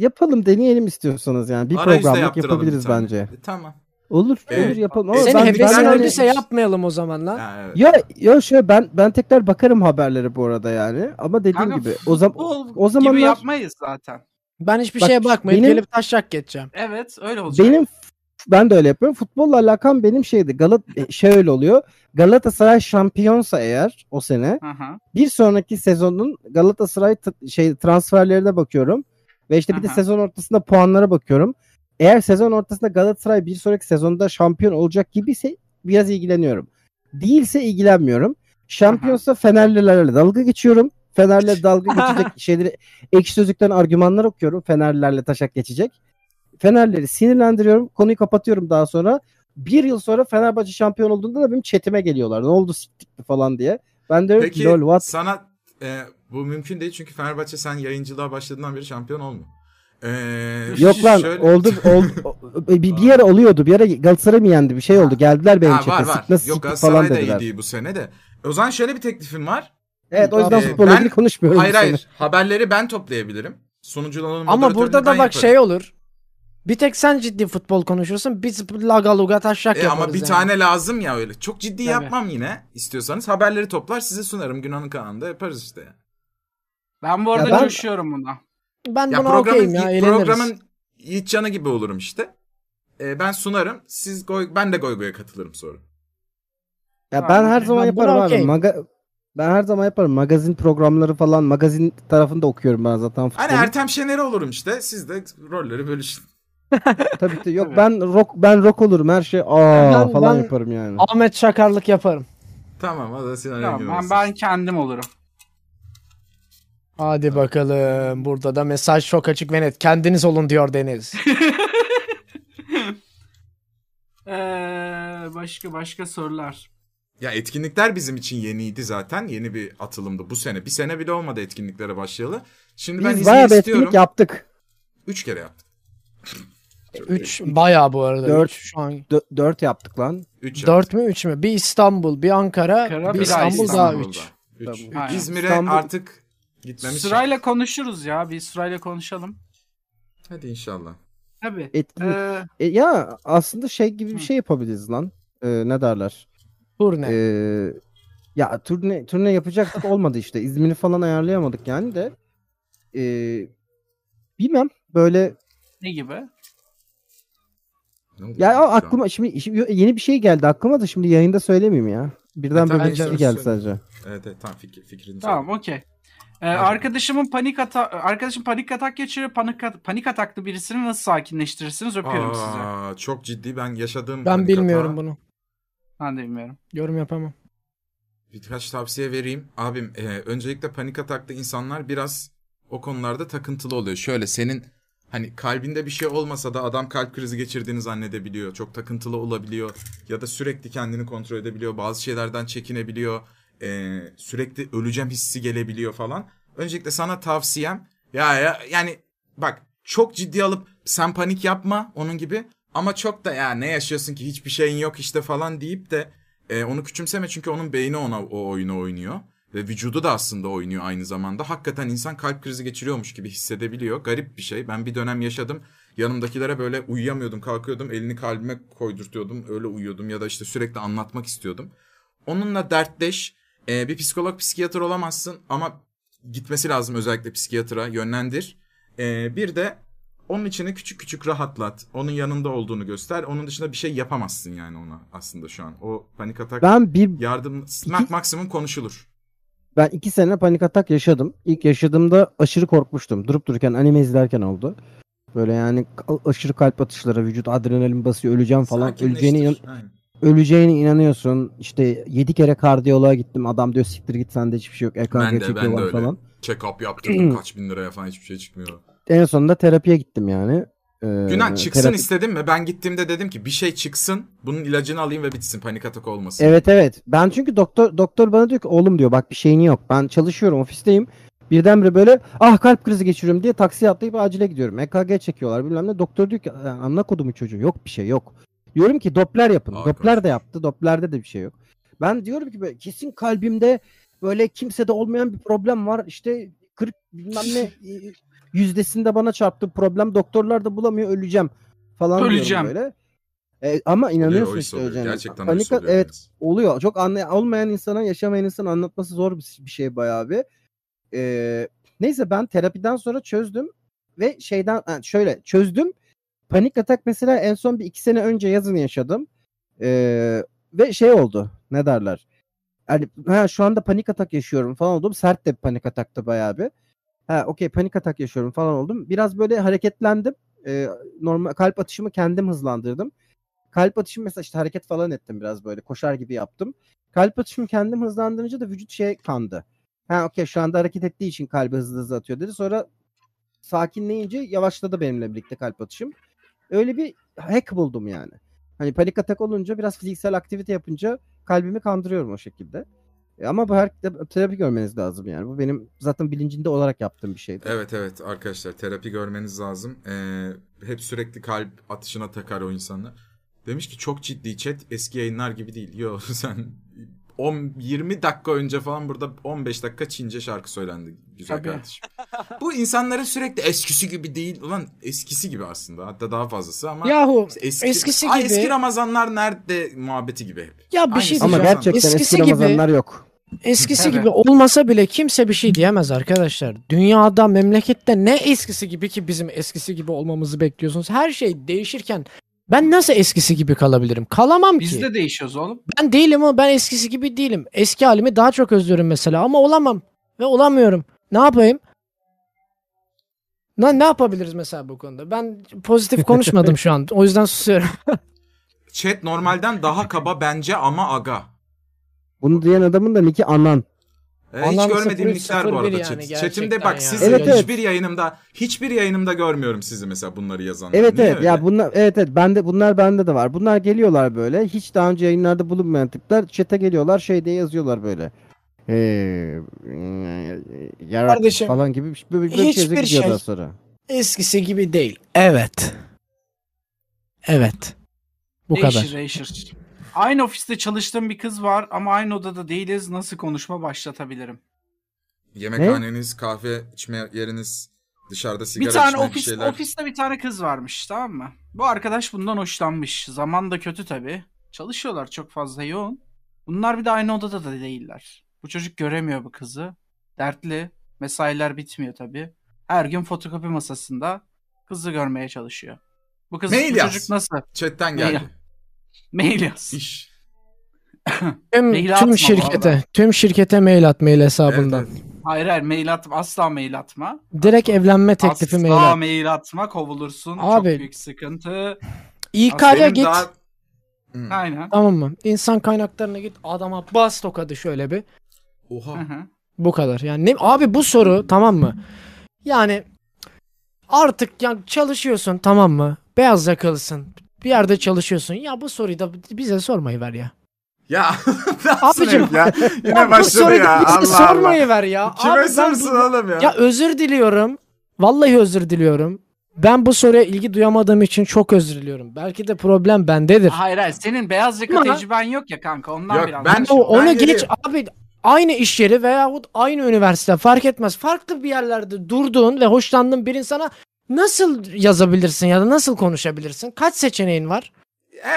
yapalım deneyelim istiyorsanız yani. Bir Arayüzde programlık yapabiliriz bir tane. bence. E, tamam. Olur Evet. olur yapalım. Ama. Senin ben, hevesin öyle- öldüyse yapmayalım o zaman lan. Ha, evet. Ya ya şöyle ben ben tekrar bakarım haberlere bu arada yani. Ama dediğim Kanka, gibi o zaman o zamanlar gibi yapmayız zaten. Ben hiçbir Bak, şeye bakmayıp benim- gelip taşak geçeceğim. Evet öyle olacak. benim ben de öyle yapıyorum. Futbolla alakam benim şeydi. Galat e, şöyle oluyor. Galatasaray şampiyonsa eğer o sene Hı hı. bir sonraki sezonun Galatasaray t- şey transferlerine bakıyorum ve işte bir de Aha. sezon ortasında puanlara bakıyorum. Eğer sezon ortasında Galatasaray bir sonraki sezonda şampiyon olacak gibiyse biraz ilgileniyorum. Değilse ilgilenmiyorum. Şampiyonsa Fenerlilerle dalga geçiyorum. Fenerle [LAUGHS] dalga geçecek şeyleri ekşi sözlükten argümanlar okuyorum. Fenerlilerle taşak geçecek. Fenerleri sinirlendiriyorum. Konuyu kapatıyorum daha sonra. Bir yıl sonra Fenerbahçe şampiyon olduğunda da benim chatime geliyorlar. Ne oldu siktik mi falan diye. Ben de Peki lol what sana e, bu mümkün değil çünkü Fenerbahçe sen yayıncılığa başladığından beri şampiyon olmuyor. E, [LAUGHS] Yok lan şöyle- oldu oldu o- [LAUGHS] bir, bir yere oluyordu. Bir yere Galatasaray mı yendi? Bir şey oldu. Geldiler benim. Sık nasıl Yok falan Galatasaray da iyi dediler. değil bu sene de. O zaman şöyle bir teklifim var. Evet o yüzden Ee, futbolla ilgili konuşmuyorum. hayır hayır. Haberleri ben toplayabilirim. Sunuculuğun Ama burada da bak yaparım. şey olur. Bir tek sen ciddi futbol konuşursun. Biz laga luga taşak E, yaparız ama bir yani. tane lazım ya öyle. Çok ciddi Tabii. yapmam yine. İstiyorsanız haberleri toplar size sunarım. Günan'ın kanalında yaparız işte. Ben bu arada Ya ben- coşuyorum buna. Ben Ya buna okeyim ya eğleniriz. programın Yiğitcan'ı gibi olurum işte. E, ben sunarım. Siz goy, ben de goy goya katılırım sonra. Ya ben her zaman Ben yaparım abi. Maga ben her zaman yaparım. Magazin programları falan. Magazin tarafında okuyorum ben zaten futbolu. Hani Ertem Şener olurum işte. Siz de rolleri bölüşün. Tabii ki. Yok Tabii. ben rock ben rock olurum. Her şey aa Ben- falan ben- yaparım yani. Ahmet Çakarlık yaparım. Tamam hadi Sinan Tamam, ben, olsun. ben kendim olurum. Hadi bakalım. Burada da mesaj çok açık ve net. Kendiniz olun diyor Deniz. [LAUGHS] [LAUGHS] Ee, başka başka sorular. Ya etkinlikler bizim için yeniydi zaten. Yeni bir atılımdı bu sene. Bir sene bile olmadı etkinliklere başlayalı. Şimdi ben Biz izin bayağı bir istiyorum. etkinlik yaptık. Üç kere yaptık. 3 bayağı bu arada. Dört. Üç şu an. Dö- dört yaptık lan. Üç 4 mü 3 mü? Bir İstanbul, bir Ankara, Ankara, bir daha İstanbul daha İstanbul'da. 3. Üç. Tamam. İzmir'e İstanbul- artık gitmemiş. Sırayla konuşuruz ya. Bir sırayla konuşalım. Hadi inşallah. Tabii. Etkinlik. Ee, E, ya aslında şey gibi bir şey yapabiliriz lan. Ee, ne derler? Turne. Ee, ya turne turne yapacaktık olmadı işte. İzmir'i falan ayarlayamadık yani de. Ee, bilmem böyle ne gibi? Ya an? aklıma şimdi, şimdi yeni bir şey geldi aklıma da şimdi yayında söylemeyeyim ya. Birden E, böyle bir şey geldi sadece. Evet evet tamam fikir, fikrini Tamam okey. Ee, arkadaşımın panik ata arkadaşım panik atak geçiriyor. Panik, at- panik ataklı birisini nasıl sakinleştirirsiniz? Öpüyorum sizi. Aa, çok ciddi ben yaşadığım ben panik bilmiyorum hata. bunu. Ben de bilmiyorum. Yorum yapamam. Birkaç tavsiye vereyim. Abim e, öncelikle panik atakta insanlar biraz o konularda takıntılı oluyor. Şöyle senin hani kalbinde bir şey olmasa da adam kalp krizi geçirdiğini zannedebiliyor. Çok takıntılı olabiliyor. Ya da sürekli kendini kontrol edebiliyor. Bazı şeylerden çekinebiliyor. E, sürekli öleceğim hissi gelebiliyor falan. Öncelikle sana tavsiyem ya, ya yani bak çok ciddi alıp sen panik yapma onun gibi ama çok da ya ne yaşıyorsun ki hiçbir şeyin yok işte falan deyip de e, onu küçümseme çünkü onun beyni ona o oyunu oynuyor. Ve vücudu da aslında oynuyor aynı zamanda. Hakikaten insan kalp krizi geçiriyormuş gibi hissedebiliyor. Garip bir şey. Ben bir dönem yaşadım. Yanımdakilere böyle uyuyamıyordum. Kalkıyordum. Elini kalbime koydurtuyordum. Öyle uyuyordum. Ya da işte sürekli anlatmak istiyordum. Onunla dertleş. E, bir psikolog, psikiyatr olamazsın. Ama gitmesi lazım özellikle psikiyatra. Yönlendir. E, bir de onun içini küçük küçük rahatlat. Onun yanında olduğunu göster. Onun dışında bir şey yapamazsın yani ona aslında şu an. O panik atak Ben bir yardım mak- maksimum konuşulur. Ben iki sene panik atak yaşadım. İlk yaşadığımda aşırı korkmuştum. Durup dururken anime izlerken oldu. Böyle yani aşırı kalp atışları, vücut adrenalin basıyor, öleceğim falan. Öleceğine, inan-. Aynen. öleceğine inanıyorsun. İşte 7 kere kardiyoloğa gittim. Adam diyor siktir git sende hiçbir şey yok. EKG Ben de, ben de çekiyorlar öyle. falan. Check-up yaptırdım [CLEARS THROAT] kaç bin liraya falan hiçbir şey çıkmıyor. En sonunda terapiye gittim yani. Ee, Günan çıksın terapi- istedim mi? Ben gittiğimde dedim ki bir şey çıksın. Bunun ilacını alayım ve bitsin. Panik atak olmasın. Evet evet. Ben çünkü doktor doktor bana diyor ki oğlum diyor bak bir şeyin yok. Ben çalışıyorum ofisteyim. Birdenbire böyle ah kalp krizi geçiriyorum diye taksiye atlayıp acile gidiyorum. EKG çekiyorlar bilmem ne. Doktor diyor ki "Aa, amına kodumu çocuğu yok bir şey yok. Diyorum ki Doppler yapın. Aa, Doppler de yaptı. Doppler'de de bir şey yok. Ben diyorum ki böyle kesin kalbimde böyle kimsede olmayan bir problem var. İşte 40 bilmem ne [LAUGHS] yüzdesinde bana çarptı problem. Doktorlar da bulamıyor öleceğim falan Öleceğim. böyle. E, ama inanıyorsun iş işte oluyor. öleceğine. Gerçekten Panik- oluyor. evet oluyor. Çok anlay olmayan insana, yaşamayan insana anlatması zor bir, bir şey bayağı bir. Ee, neyse ben terapiden sonra çözdüm ve şeyden ha, şöyle çözdüm. Panik atak mesela en son bir iki sene önce yazın yaşadım. Ee, ve şey oldu. Ne derler? Yani ha, şu anda panik atak yaşıyorum falan oldum. Sert de bir panik ataktı bayağı bir. Ha okey panik atak yaşıyorum falan oldum. Biraz böyle hareketlendim. Ee, normal kalp atışımı kendim hızlandırdım. Kalp atışım mesela işte hareket falan ettim biraz böyle koşar gibi yaptım. Kalp atışımı kendim hızlandırınca da vücut şey kandı. Ha okey şu anda hareket ettiği için kalbi hızlı hızlı atıyor dedi. Sonra sakinleyince yavaşladı benimle birlikte kalp atışım. Öyle bir hack buldum yani. Hani panik atak olunca biraz fiziksel aktivite yapınca kalbimi kandırıyorum o şekilde. E ama bu her terapi görmeniz lazım yani. Bu benim zaten bilincinde olarak yaptığım bir şeydi. Evet evet arkadaşlar terapi görmeniz lazım. Ee, hep sürekli kalp atışına takar o insanlar. Demiş ki çok ciddi chat eski yayınlar gibi değil. Yo [LAUGHS] sen 10 20 dakika önce falan burada 15 dakika Çince şarkı söylendi güzel Tabii. kardeşim. Bu insanların sürekli eskisi gibi değil. Ulan eskisi gibi aslında. Hatta daha fazlası ama Yahu eski, eskisi Ay, gibi- eski Ramazanlar nerede muhabbeti gibi hep. ya bir Aynı şey zamanda- Ama diyeceğim. gerçekten eski, Eskisi gibi- Ramazanlar yok. Eskisi gibi olmasa bile kimse bir şey diyemez arkadaşlar. Dünyada, memlekette ne eskisi gibi ki bizim eskisi gibi olmamızı bekliyorsunuz? Her şey değişirken ben nasıl eskisi gibi kalabilirim? Kalamam Biz ki. de değişiyoruz oğlum. Ben değilim ama ben eskisi gibi değilim. Eski halimi daha çok özlüyorum mesela ama olamam ve olamıyorum. Ne yapayım? Ne, ne yapabiliriz mesela bu konuda? Ben pozitif [LAUGHS] konuşmadım şu an. O yüzden susuyorum. [LAUGHS] Chat normalden daha kaba bence ama aga. Bunu diyen adamın da niki anan. Ee, hiç Anam görmediğim 03, nickler bu 01 arada yani chat. gerçekten Chatimde bak ya. sizi Evet, evet. hiçbir yayınımda hiçbir yayınımda görmüyorum sizi mesela bunları yazanlar. Evet evet ya bunlar evet evet bende bunlar bende de var. Bunlar geliyorlar böyle. Hiç daha önce yayınlarda bulunmayan tipler chat'e geliyorlar şey diye yazıyorlar böyle. Ee, yarak Kardeşim, falan gibi bir, böyle bir şey hiçbir gidiyor şey- daha sonra. Eskisi gibi değil. Evet. Evet. Bu değişir, kadar. değişir. [LAUGHS] Aynı ofiste çalıştığım bir kız var ama aynı odada değiliz. Nasıl konuşma başlatabilirim? Yemekhaneniz, kahve içme yeriniz, dışarıda sigara bir tane içme ofis, şeyler. ofiste bir tane kız varmış tamam mı? Bu arkadaş bundan hoşlanmış. Zaman da kötü tabii. Çalışıyorlar çok fazla yoğun. Bunlar bir de aynı odada da değiller. Bu çocuk göremiyor bu kızı. Dertli. Mesailer bitmiyor tabii. Her gün fotokopi masasında kızı görmeye çalışıyor. Bu kız Mail bu yaz. çocuk nasıl? Chatten geldi. Mail yaz. İş. [LAUGHS] Tüm, Mail tüm şirkete, tüm şirkete mail at mail Evet, hesabından. evet. Hayır hayır mail atma. Asla mail atma. Direkt evlenme teklifi Asla mail at. mail atma kovulursun. Abi. Çok büyük sıkıntı. İK'ya git. daha- Hı. Aynen. Tamam mı? İnsan kaynaklarına git. Adama bas tokadı şöyle bir. Oha. hı. Bu kadar. Yani ne, abi bu soru tamam mı? Yani artık yani çalışıyorsun tamam mı? Beyaz yakalısın. Bir yerde çalışıyorsun. Ya bu soruyu da bize sormayı ver ya. Ya [LAUGHS] Abicim, ya? Yine Ya bu başladı ya. bize Allah Allah. sormayı ver ya. Kime Abi ben sorsun bu- oğlum ya? Ya özür diliyorum. Vallahi özür diliyorum. Ben bu soruya ilgi duyamadığım için çok özür diliyorum. Belki de problem bendedir. Hayır hayır senin beyaz yaka tecrüben yok ya kanka ondan Yok, biraz. ben- O, onu Ben geç geliyorum. abi aynı iş yeri veyahut aynı üniversite fark etmez. Farklı bir yerlerde durduğun ve hoşlandığın bir insana nasıl yazabilirsin ya da nasıl konuşabilirsin? Kaç seçeneğin var?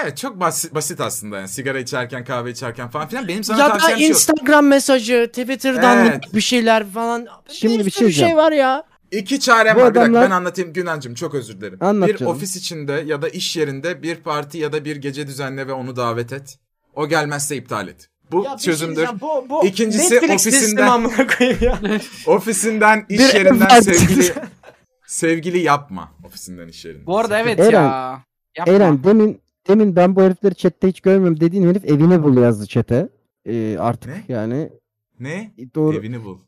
Evet çok basit, basit aslında yani sigara içerken kahve içerken falan filan benim sana ya da tavsiyem şu. Instagram mesajı, Twitter'dan Evet. bir şeyler falan. Şimdi bir sürü şey şey var ya. İki çarem Bu var bir dakika adamlar- ben anlatayım Günancım çok özür dilerim. Anlat bir canım. ofis içinde ya da iş yerinde bir parti ya da bir gece düzenle ve onu davet et. O gelmezse iptal et. Bu Ya bir şey çözümdür. diyeceğim, bu, bu İkincisi Netflix ofisinden- ya. [LAUGHS] Ofisinden iş Bir yerinden [LAUGHS] ev sevgili [LAUGHS] sevgili yapma ofisinden iş yerinden. Bu arada evet Eren, ya. Yapma. Eren demin demin ben bu herifleri chatte hiç görmüyorum dediğin herif evini bul yazdı chat'e. Ee, artık Ne? yani Ne? doğru. Evini bul.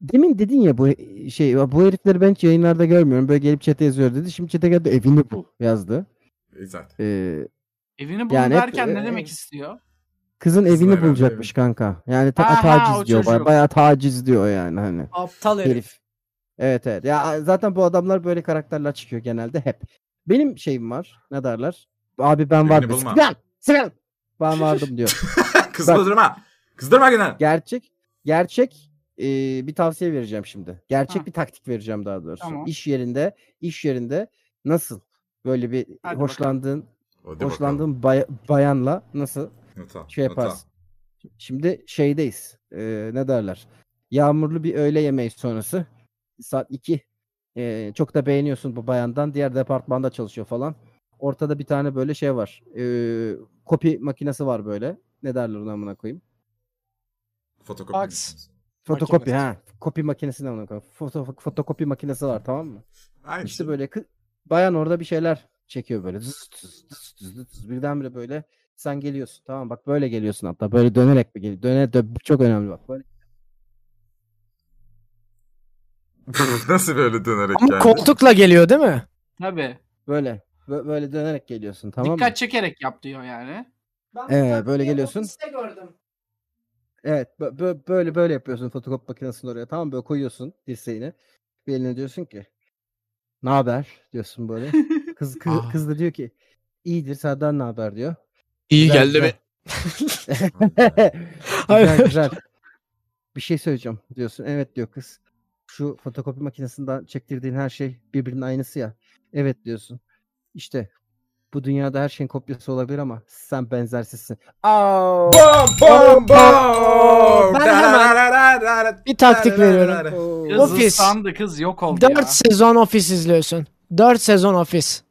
Demin dedin ya bu şey bu herifleri ben hiç yayınlarda görmüyorum. Böyle gelip chat'e yazıyor dedi. Şimdi chat'e geldi evini bul yazdı. E, zaten. Ee, Evini bul Yani hep- derken ne e, demek istiyor? kızın Kızın evini herhalde bulacakmış kanka. Yani ta- Aha, o taciz diyor. Baya, bayağı taciz diyor yani hani. Aptal herif. Herif. Evet evet. Ya zaten bu adamlar böyle karakterler çıkıyor genelde hep. Benim şeyim var. Ne derler? Abi ben vardım. bulma. Sigan! Sigan! Ben [LAUGHS] vardım diyor. [LAUGHS] Kızdırma. Kızdırma gene. Gerçek gerçek e, bir tavsiye vereceğim şimdi. Gerçek Ha. bir taktik vereceğim daha doğrusu. Tamam. İş yerinde iş yerinde nasıl böyle bir Hadi hoşlandığın Hadi hoşlandığın bay- bayanla nasıl bakalım. Not al, şey yaparsın. Şimdi şeydeyiz. Ee, ne derler? Yağmurlu bir öğle yemeği sonrası. Saat 2. Ee, çok da beğeniyorsun bu bayandan. Diğer departmanda çalışıyor falan. Ortada bir tane böyle şey var. Ee, kopi makinesi var böyle. Ne derler ona amına koyayım? Fotokopi. Fax. Fotokopi Makinesi. ha. Kopi makinesi ne amına koyayım? Foto, fotokopi makinesi var tamam mı? Aynı İşte şey. böyle kı- bayan orada bir şeyler çekiyor böyle. Zzz, zzz, zzz, zzz, zzz. Birdenbire böyle sen geliyorsun. Tamam bak böyle geliyorsun hatta. Böyle dönerek mi geliyor? Döne, dö- çok önemli bak. Böyle [LAUGHS] Nasıl böyle dönerek Ama geldi? koltukla geliyor değil mi? Tabii. böyle bö- böyle dönerek geliyorsun tamam Dikkat mı? çekerek yap diyor yani. Ee, böyle geliyorsun. Evet bö- bö- böyle böyle yapıyorsun fotokopi makinesini oraya tamam mı? Böyle koyuyorsun dirseğini. Bir eline diyorsun ki ne haber diyorsun böyle. [LAUGHS] Kız kız, Aa. kız da diyor ki iyidir senden ne haber diyor. İyi Güzel, geldi mi? [LAUGHS] güzel. Hayır. güzel güzel. Bir şey söyleyeceğim diyorsun. Evet diyor kız. Şu fotokopi makinesinden çektirdiğin her şey birbirinin aynısı ya. Evet diyorsun. İşte bu dünyada her şeyin kopyası olabilir ama sen benzersizsin. Aa! Bom bom bom. Ben hemen bir taktik veriyorum. Kız Ofis. ıslandı kız yok oldu 4 ya. sezon ofis izliyorsun. 4 sezon ofis.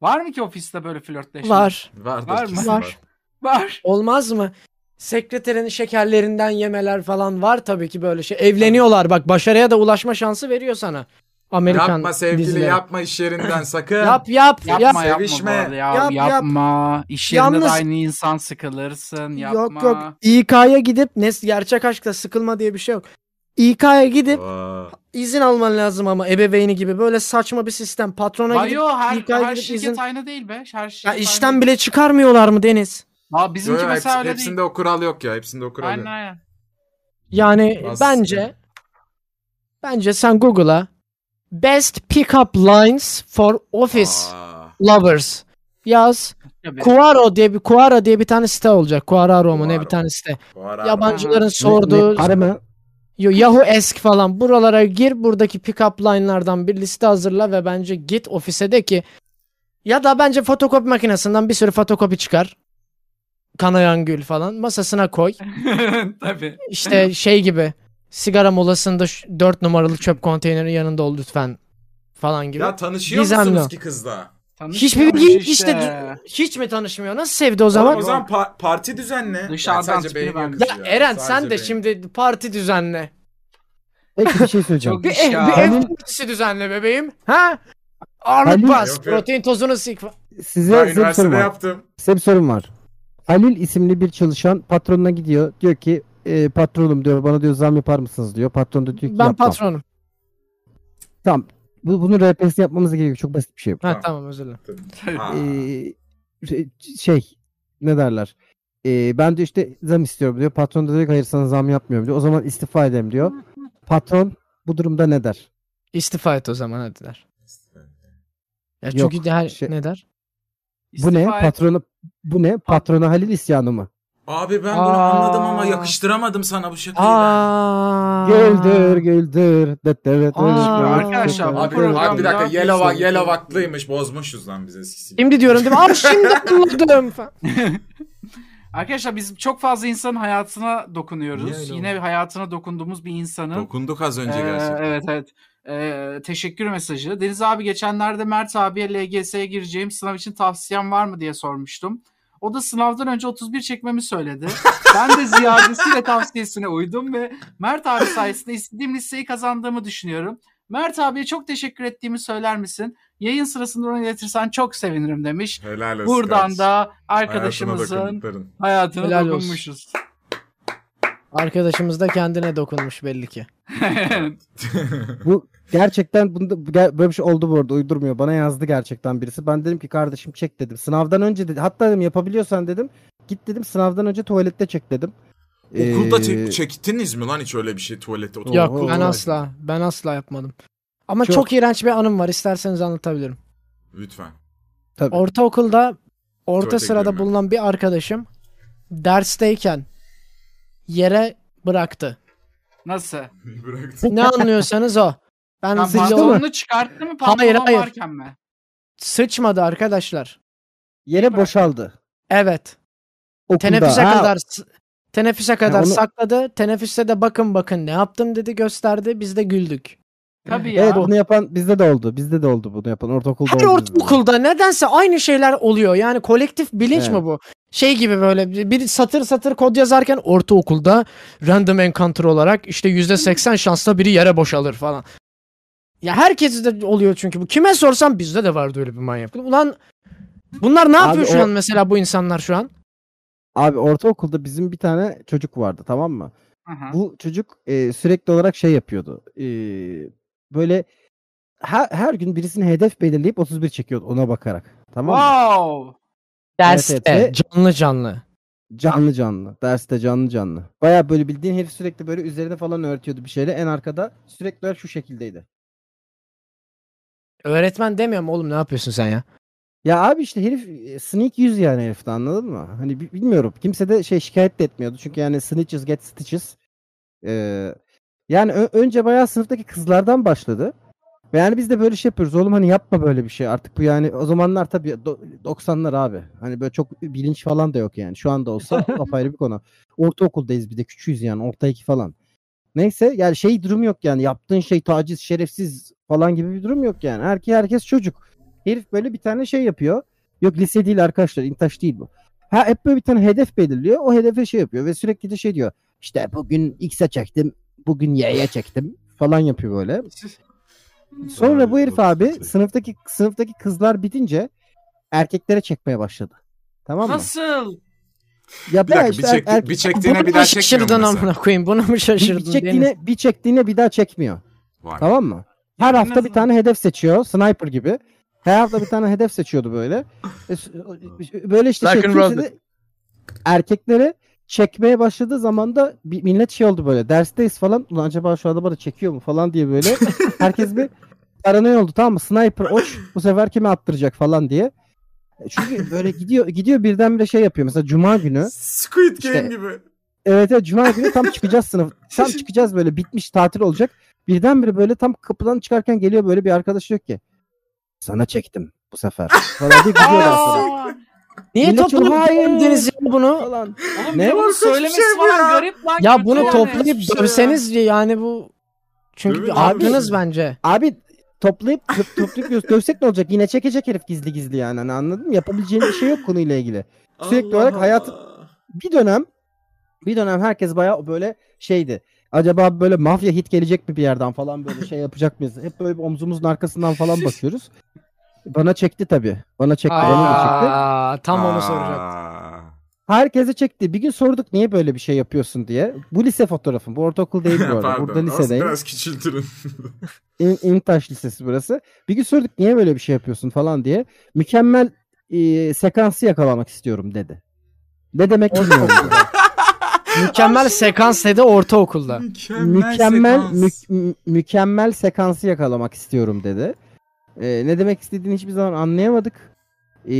Var mı ki ofiste böyle flörtleşme? Var. Vardır Var mı? kesin Var. Var. Olmaz mı? Sekreterin şekerlerinden yemeler falan var tabii ki böyle şey. Evleniyorlar bak başarıya da ulaşma şansı veriyor sana. Amerikan Yapma sevgili dizileri. yapma iş yerinden [CLEARS THROAT] sakın. Yap yap Yapma yap. yapma Sevişme. arada ya. Yap, yap. yapma. İş yerinde Yalnız- de aynı insan sıkılırsın. Yapma. Yok yok. İK'ya gidip ne gerçek aşkta sıkılma diye bir şey yok. İK'ya gidip Aa, izin alman lazım ama ebeveyni gibi böyle saçma bir sistem. Patrona gidip Bayo her, İK'ya her gidip şirket izin... aynı değil be. Her şirket Ya aynı işten değil. bile çıkarmıyorlar mı Deniz? Aa, bizimki yo, mesela hepsi- öyle hepsinde değil. o kural yok ya. Hepsinde o kural Aynen yok. aynen. Yani Biraz- bence bence sen Google'a Best Pickup Lines for Office Aa, Lovers yaz. Tabii. Quaro diye bir Quora diye bir tane site olacak. Quararo mu ne bir Quaro. tane site. bu ara- Yabancıların Ne- sorduğu ne- mı? Yo, Yahoo Esk falan buralara gir buradaki pickup line'lardan bir liste hazırla ve bence git ofise de ki ya da bence fotokopi makinesinden bir sürü fotokopi çıkar. Kanayan gül falan masasına koy. [LAUGHS] Tabii. İşte şey gibi sigara molasında 4 numaralı çöp konteyneri yanında ol lütfen falan gibi. Ya tanışıyor Gizemli musunuz ki kızla? Hiçbir bilgi işte. hiç mi tanışmıyor? Nasıl sevdi o Zaman zaman? o zaman pa- parti düzenle. Dışarıdan sadece ben- kızı Ya Eren sen Sadece de beğeniyor. şimdi parti düzenle. Peki bir şey söyleyeceğim. Çok Bir, ev, bir ev partisi düzenle bebeğim. Ha? Halil- bas. Yok, yok. Protein tozunu sik. Size, size bir sorum var. yaptım. Size bir sorum var. Halil isimli bir çalışan patronuna gidiyor. Diyor ki e, patronum diyor bana diyor zam yapar mısınız diyor. Patron da diyor ki Ben yapmam. patronum. Tamam. Bu, bunun RPS'ini yapmamız gerekiyor. Çok basit bir şey. bu. Ha Tamam. tamam özür dilerim. Ha. Ee, şey- şey ne derler? Ee, ben de işte zam istiyorum diyor. Patron da diyor ki hayır sana zam yapmıyorum diyor. O zaman istifa edeyim diyor. Patron bu durumda ne der? İstifa et o zaman hadi der. Ya Yok, çünkü her şey- ne der? Bu ne? Et. Patronu bu ne? Patrona Halil isyanı mı? Abi ben bunu Aa. anladım ama yakıştıramadım sana bu şakayı ben. Aa. Güldür güldür. det Aa. evet, Arkadaşlar, bu Abi, program- abi bir dakika Yelova, Yelovaklıymış bozmuşuz lan biz eskisi. Şimdi diyorum değil mi? Abi şimdi [LAUGHS] anladım. [LAUGHS] Arkadaşlar biz çok fazla insanın hayatına dokunuyoruz. Yine hayatına dokunduğumuz bir insanın. Dokunduk az önce Ee, gerçekten. evet evet. Ee, teşekkür mesajı. Deniz abi geçenlerde Mert abiye LGS'ye gireceğim sınav için tavsiyen var mı diye sormuştum. O da sınavdan önce 31 çekmemi söyledi. ben de ziyadesiyle tavsiyesine uydum ve Mert abi sayesinde istediğim listeyi kazandığımı düşünüyorum. Mert abiye çok teşekkür ettiğimi söyler misin? Yayın sırasında onu iletirsen çok sevinirim demiş. Helal olsun Buradan kardeşim. da Hayatına arkadaşımızın hayatına Helal olsun. dokunmuşuz. Arkadaşımız da kendine dokunmuş belli ki. [LAUGHS] Bu gerçekten bunda bu ger- böyle bir şey oldu bu arada uydurmuyor. Bana yazdı gerçekten birisi. Ben dedim ki kardeşim çek dedim. Sınavdan önce dedi. Hatta dedim yapabiliyorsan dedim. Git dedim sınavdan önce tuvalette çek dedim. Okulda Ee, çek- çektiniz mi lan hiç öyle bir şey tuvalette? oturup? Yok ben asla. Ben asla yapmadım. Ama Çok- çok, iğrenç bir anım var. İsterseniz anlatabilirim. Lütfen. Tabii. Ortaokulda orta Tuvalete sırada gidiyorum ben. bulunan bir arkadaşım dersteyken yere bıraktı. Nasıl? [LAUGHS] Bıraktım. Ne anlıyorsanız o. Ben hızlıca sıçtı mı? pantolonunu çıkarttı mı pantolon Hayır, hayır. varken mi? sıçmadı arkadaşlar. Yere boşaldı. Evet. Okulda. Teneffüse Ha, kadar s- teneffüse kadar onu- sakladı. Teneffüste de bakın bakın ne yaptım dedi gösterdi. Biz de güldük. Tabii ya. Evet bunu yapan bizde de oldu. Bizde de oldu bunu yapan. Ortaokulda Her oldu. ortaokulda nedense aynı şeyler oluyor. Yani kolektif bilinç Evet. mi bu? Şey gibi böyle bir- satır satır kod yazarken ortaokulda random encounter olarak işte %80 şansla biri yere boşalır falan. Ya herkes de oluyor çünkü bu. Kime sorsam bizde de vardı öyle bir manyak. Ulan bunlar ne Abi yapıyor şu o- an mesela bu insanlar şu an? Abi ortaokulda bizim bir tane çocuk vardı tamam mı? Hı. Bu çocuk e, sürekli olarak şey yapıyordu. E, böyle her, her gün birisini hedef belirleyip 31 çekiyordu ona bakarak. Tamam mı? Wow. Derste evet. canlı canlı. Canlı canlı. Derste canlı canlı. Baya böyle bildiğin herif sürekli böyle üzerine falan örtüyordu bir şeyle. En arkada sürekli şu şekildeydi. Öğretmen demiyorum oğlum ne yapıyorsun sen ya? Ya abi işte herif e, sneak yüz yani herifte anladın mı? Hani bi- bilmiyorum. Kimse de şey şikayet de etmiyordu. Çünkü yani snitches get stitches. Ee, yani önce bayağı sınıftaki kızlardan başladı. Yani biz de böyle şey yapıyoruz. Oğlum hani yapma böyle bir şey. Artık bu yani o zamanlar tabii do- 90'lar abi. Hani böyle çok bilinç falan da yok yani. Şu anda olsa apayrı bir konu. Ortaokuldayız bir de küçüğüz yani. Orta iki falan. Neyse yani şey durum yok yani. Yaptığın şey taciz, şerefsiz falan gibi bir durum yok yani. Herkes herkes çocuk. Herif böyle bir tane şey yapıyor. Yok lise değil arkadaşlar. intaş değil bu. Ha hep böyle bir tane hedef belirliyor. O hedefe şey yapıyor ve sürekli de şey diyor. İşte bugün X'e çektim. Bugün Y'ye çektim falan yapıyor böyle. [LAUGHS] Sonra bu herif abi sınıftaki sınıftaki kızlar bitince erkeklere çekmeye başladı. Tamam mı? Nasıl? Ya Bir dakika işte bir, er- çekti, erkek- bir çektiğine Bunu bir daha çekmiyor şaşırdın mu mesela? amına koyayım? Bunu mu bir, şaşırdın? bir Deniz? çektiğine bir çektiğine bir daha çekmiyor. Vay. Tamam mı? Her Yani hafta bir tane hedef seçiyor. Sniper gibi. Her hafta bir tane hedef seçiyordu böyle. E, Böyle işte şey roll. kimse de erkekleri çekmeye başladığı zaman da bir millet şey oldu böyle. Dersteyiz falan. Ulan acaba şu adamı da çekiyor mu falan diye böyle. [LAUGHS] Herkes bir paranoya oldu tamam mı? Sniper oç bu sefer kime attıracak falan diye. E, Çünkü böyle gidiyor gidiyor birdenbire şey yapıyor. Mesela cuma günü Squid Game İşte- gibi. Evet evet cuma günü tam çıkacağız sınıf. Tam [LAUGHS] çıkacağız böyle bitmiş tatil olacak. Birdenbire böyle tam kapıdan çıkarken geliyor böyle bir arkadaş diyor ki sana çektim bu sefer. Falan diye. Aa, [LAUGHS] Niye Millet toplanıp hayır. dövdünüz ya bunu? Falan. Oğlum Ne? ne? bunu söylemesi şey falan ya. garip lan. Ya kötü bunu yani. toplayıp Hiçbir şey dövseniz yani bu çünkü Dövün abi. bence. Abi toplayıp toplayıp toplayıp dövsek ne olacak? Yine çekecek herif gizli gizli yani. Hani anladın mı? Yapabileceğin bir şey yok konuyla ilgili. Sürekli olarak hayatı- Bir dönem bir dönem herkes bayağı böyle şeydi. Acaba böyle mafya hit gelecek mi bir yerden falan böyle şey yapacak mıyız? Hep böyle bir omzumuzun arkasından falan [LAUGHS] bakıyoruz. Bana çekti tabii. Bana çekti. Bana da çekti. Aa, tam onu soracaktım. Aa. Herkese çekti. Bir gün sorduk niye böyle bir şey yapıyorsun diye. Bu lise fotoğrafım. Bu ortaokul değil bu [LAUGHS] arada. Pardon. Burada lisedeyim. Biraz küçültürün. [LAUGHS] İn, İntaş Lisesi burası. Bir gün sorduk niye böyle bir şey yapıyorsun falan diye. Mükemmel e, sekansı yakalamak istiyorum dedi. Ne demek bilmiyorum. [LAUGHS] Mükemmel sekans dedi ortaokulda. mükemmel sekans. mü- mü- mükemmel sekansı yakalamak istiyorum dedi. E, ne demek istediğini hiçbir zaman anlayamadık. E,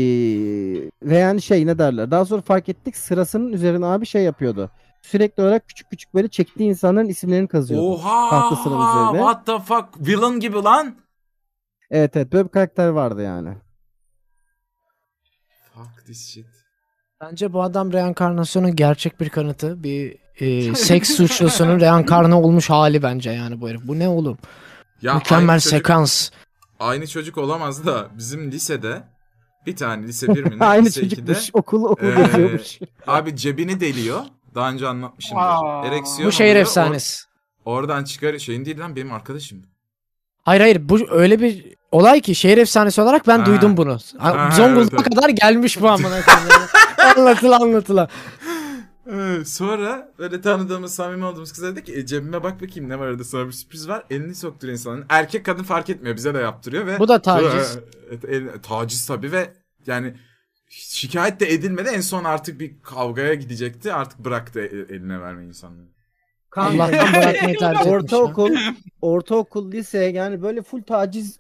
ve yani şey ne derler. Daha sonra fark ettik sırasının üzerine abi şey yapıyordu. Sürekli olarak küçük küçük böyle çektiği insanların isimlerini kazıyordu. Oha! Tahtasının üzerine. What the fuck? Villain gibi lan. Evet evet böyle bir karakter vardı yani. Fuck this shit. Bence bu adam reenkarnasyonun gerçek bir kanıtı. Bir e, [LAUGHS] seks suçlusunun reenkarne olmuş hali bence yani bu herif. Bu ne oğlum? Ya Mükemmel çocuk- sekans. Aynı çocuk olamaz da bizim lisede bir tane lise 1 mi ne? [LAUGHS] Aynı lise 2'de, çocukmuş okul okul Ee, geziyormuş. Abi cebini deliyor. Daha önce anlatmışımdır. Aa. Ereksiyon Bu şehir oluyor. efsanesi. Or- oradan çıkar şeyin değil lan benim arkadaşım. Hayır hayır bu öyle bir olay ki şehir efsanesi olarak ben Ha. duydum bunu. Ha, Zonguldak'a evet, evet. kadar gelmiş bu amına koyayım. [LAUGHS] anlatıla anlatıla. Sonra böyle tanıdığımız samimi olduğumuz kız dedi ki e, cebime bak bakayım ne var orada sana bir sürpriz var. Elini soktur insanın. Erkek kadın fark etmiyor bize de yaptırıyor ve. Bu da taciz. Evet, el- taciz tabii ve yani şikayet de edilmedi. En son artık bir kavgaya gidecekti. Artık bıraktı e- eline vermeyi insanları. Allah'tan bırakmayı tercih etmiş. ortaokul, ortaokul, lise yani böyle full taciz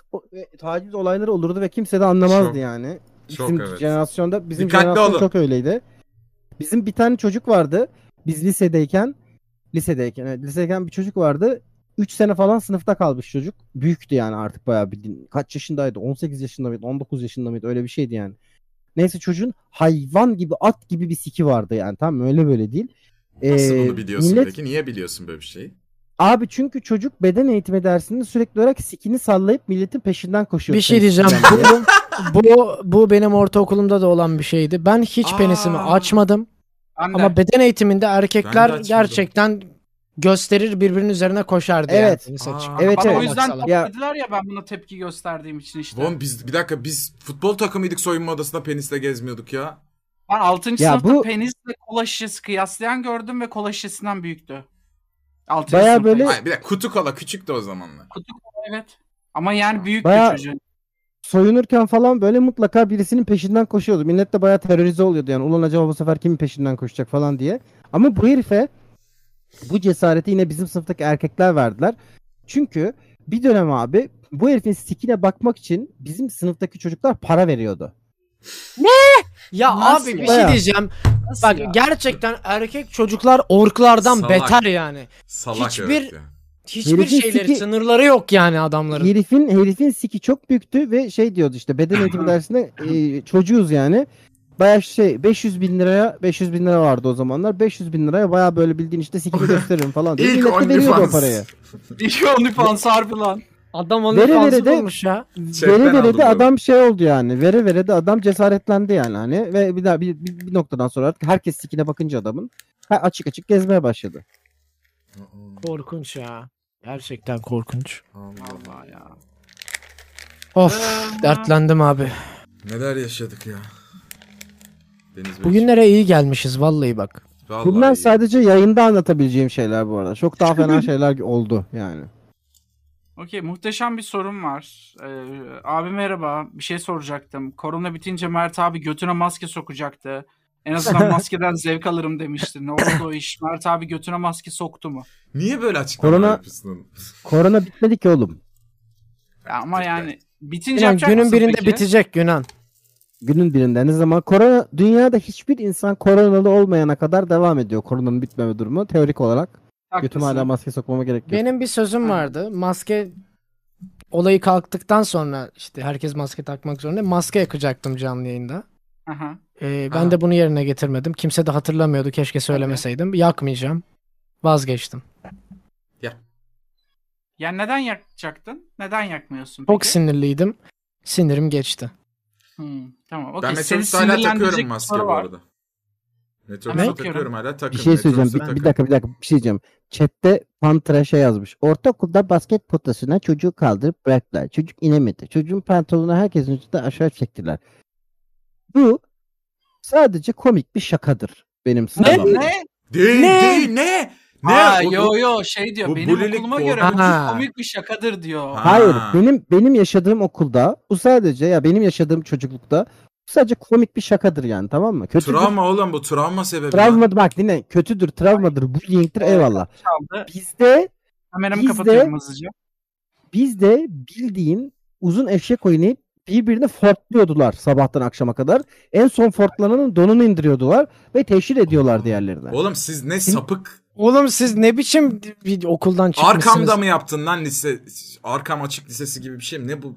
taciz olayları olurdu ve kimse de anlamazdı Çok- yani. çok Bizim evet. jenerasyonda bizim Dikkatli jenerasyon olun. çok öyleydi. Bizim bir tane çocuk vardı. Biz lisedeyken lisedeyken evet, lisedeyken bir çocuk vardı. 3 sene falan sınıfta kalmış çocuk. Büyüktü yani artık bayağı bildiğin. Kaç yaşındaydı? 18 yaşında mıydı? 19 yaşında mıydı? Öyle bir şeydi yani. Neyse çocuğun hayvan gibi at gibi bir siki vardı yani. Tamam mı? öyle böyle değil. Nasıl Ee, bunu biliyorsun millet- peki? Niye biliyorsun böyle bir şeyi? Abi çünkü çocuk beden eğitimi dersinde sürekli olarak sikini sallayıp milletin peşinden koşuyor. Bir şey diyeceğim. [LAUGHS] bu, bu benim ortaokulumda da olan bir şeydi. Ben hiç Aa. penisimi açmadım. Ben de. Ama beden eğitiminde erkekler açmadım. gerçekten gösterir birbirinin üzerine koşar diye. Evet. penis Aa. Evet, Bana evet. o yüzden Salak. Ya- ya ben buna tepki gösterdiğim için işte. Oğlum biz bir dakika biz futbol takımıydık soyunma odasında penisle gezmiyorduk ya. Ben 6. Ya sınıfta bu- penisle kola şişesi kıyaslayan gördüm ve kola şişesinden büyüktü. 6. Bayağı sınıfta. böyle- Ay, bir dakika kutu kola küçüktü o zamanlar. Kutu kola evet. Ama yani büyük Bayağı- bir çocuğun. Soyunurken falan böyle mutlaka birisinin peşinden koşuyordu. Millet de bayağı terörize oluyordu yani. Ulan acaba bu sefer kimin peşinden koşacak falan diye. Ama bu herife bu cesareti yine bizim sınıftaki erkekler verdiler. Çünkü bir dönem abi bu herifin sikine bakmak için bizim sınıftaki çocuklar para veriyordu. Ya Nasıl abi bir ya? şey diyeceğim. Nasıl Bak ya? gerçekten erkek çocuklar orklardan Salak. beter yani. Salak Hiçbir- evet ya. Hiçbir Herifin şeyleri siki- sınırları yok yani adamların. Herifin herifin siki çok büyüktü ve şey diyordu işte beden eğitimi [LAUGHS] dersinde e, çocuğuz yani. Bayağı şey 500 bin liraya 500 bin lira vardı o zamanlar. 500 bin liraya bayağı böyle bildiğin işte sikini [LAUGHS] gösteririm falan. diye İlk veriyordu o OnlyFans. parayı. İlk OnlyFans harbi lan. Adam onu Vere bulmuş ya. Vere vere de adam şey oldu yani. Vere vere de adam cesaretlendi yani hani ve bir daha bir, bir, bir noktadan sonra artık herkes sikine bakınca adamın ha, açık açık gezmeye başladı. Korkunç ya. Gerçekten korkunç. Allah ya. Of dertlendim abi. Neler yaşadık ya. Deniz Bey. Bugünlere iyi gelmişiz vallahi bak. Vallahi Bunlar iyi. sadece yayında anlatabileceğim şeyler bu arada. Çok daha fena [LAUGHS] şeyler oldu yani. Okey muhteşem bir sorum var. Ee, abi merhaba bir şey soracaktım. Korona bitince Mert abi götüne maske sokacaktı. En azından [LAUGHS] maskeden zevk alırım demişti. Ne oldu o iş? Mert abi götüne maske soktu mu? Niye böyle açıklama Korona- yapıyorsun? Korona bitmedi ki oğlum. Ya ama yani bitince Yunan yapacak günün birinde peki? bitecek Yunan. Günün birinde ne zaman korona dünyada hiçbir insan koronalı olmayana kadar devam ediyor koronanın bitmeme durumu teorik olarak. Götüme Haklısın. hala maske sokmama gerek yok. Benim bir sözüm vardı. Maske olayı kalktıktan sonra işte herkes maske takmak zorunda. Maske yakacaktım canlı yayında. Aha. Ee, ben Ha. de bunu yerine getirmedim. Kimse de hatırlamıyordu. Keşke söylemeseydim. Yakmayacağım. Vazgeçtim. Ya neden yakacaktın? Neden yakmıyorsun Çok peki? sinirliydim. Sinirim geçti. Hmm, tamam. Okey. Ben metrobüste hala takıyorum maske bu arada. Ne? Metrobüste takıyorum hala takım. Bir şey söyleyeceğim. metrobüste Bir, dakika bir dakika bir şey diyeceğim. Chat'te Pantra şey yazmış. Ortaokulda basket potasına çocuğu kaldırıp bıraktılar. Çocuk inemedi. Çocuğun pantolonunu herkesin üstünde aşağı çektiler. Bu sadece komik bir şakadır benim Ne? sınavımda. Ne? Değil Ne? değil ne? Ne? Ha, yo yo şey diyor. bu benim bulilik okuluma bu. göre bu Ha. çok komik bir şakadır diyor. Ha. Hayır, benim benim yaşadığım okulda bu sadece ya benim yaşadığım çocuklukta bu sadece komik bir şakadır yani tamam mı? Kötüdür. Travma oğlum bu travma sebebi. Travma bak dinle kötüdür, travmadır, bullying'tir eyvallah. Çaldı. Bizde Kameramı Biz de- kapatıyorum hızlıca. bizde bildiğin uzun eşek oynayıp birbirini fortluyordular sabahtan akşama kadar. En son fortlananın donunu indiriyordular ve teşhir ediyorlar diğerlerine. Oğlum siz ne sapık. Oğlum siz ne biçim bir okuldan çıkmışsınız? Arkamda mı yaptın lan lise? Arkam açık lisesi gibi bir şey mi? Ne bu?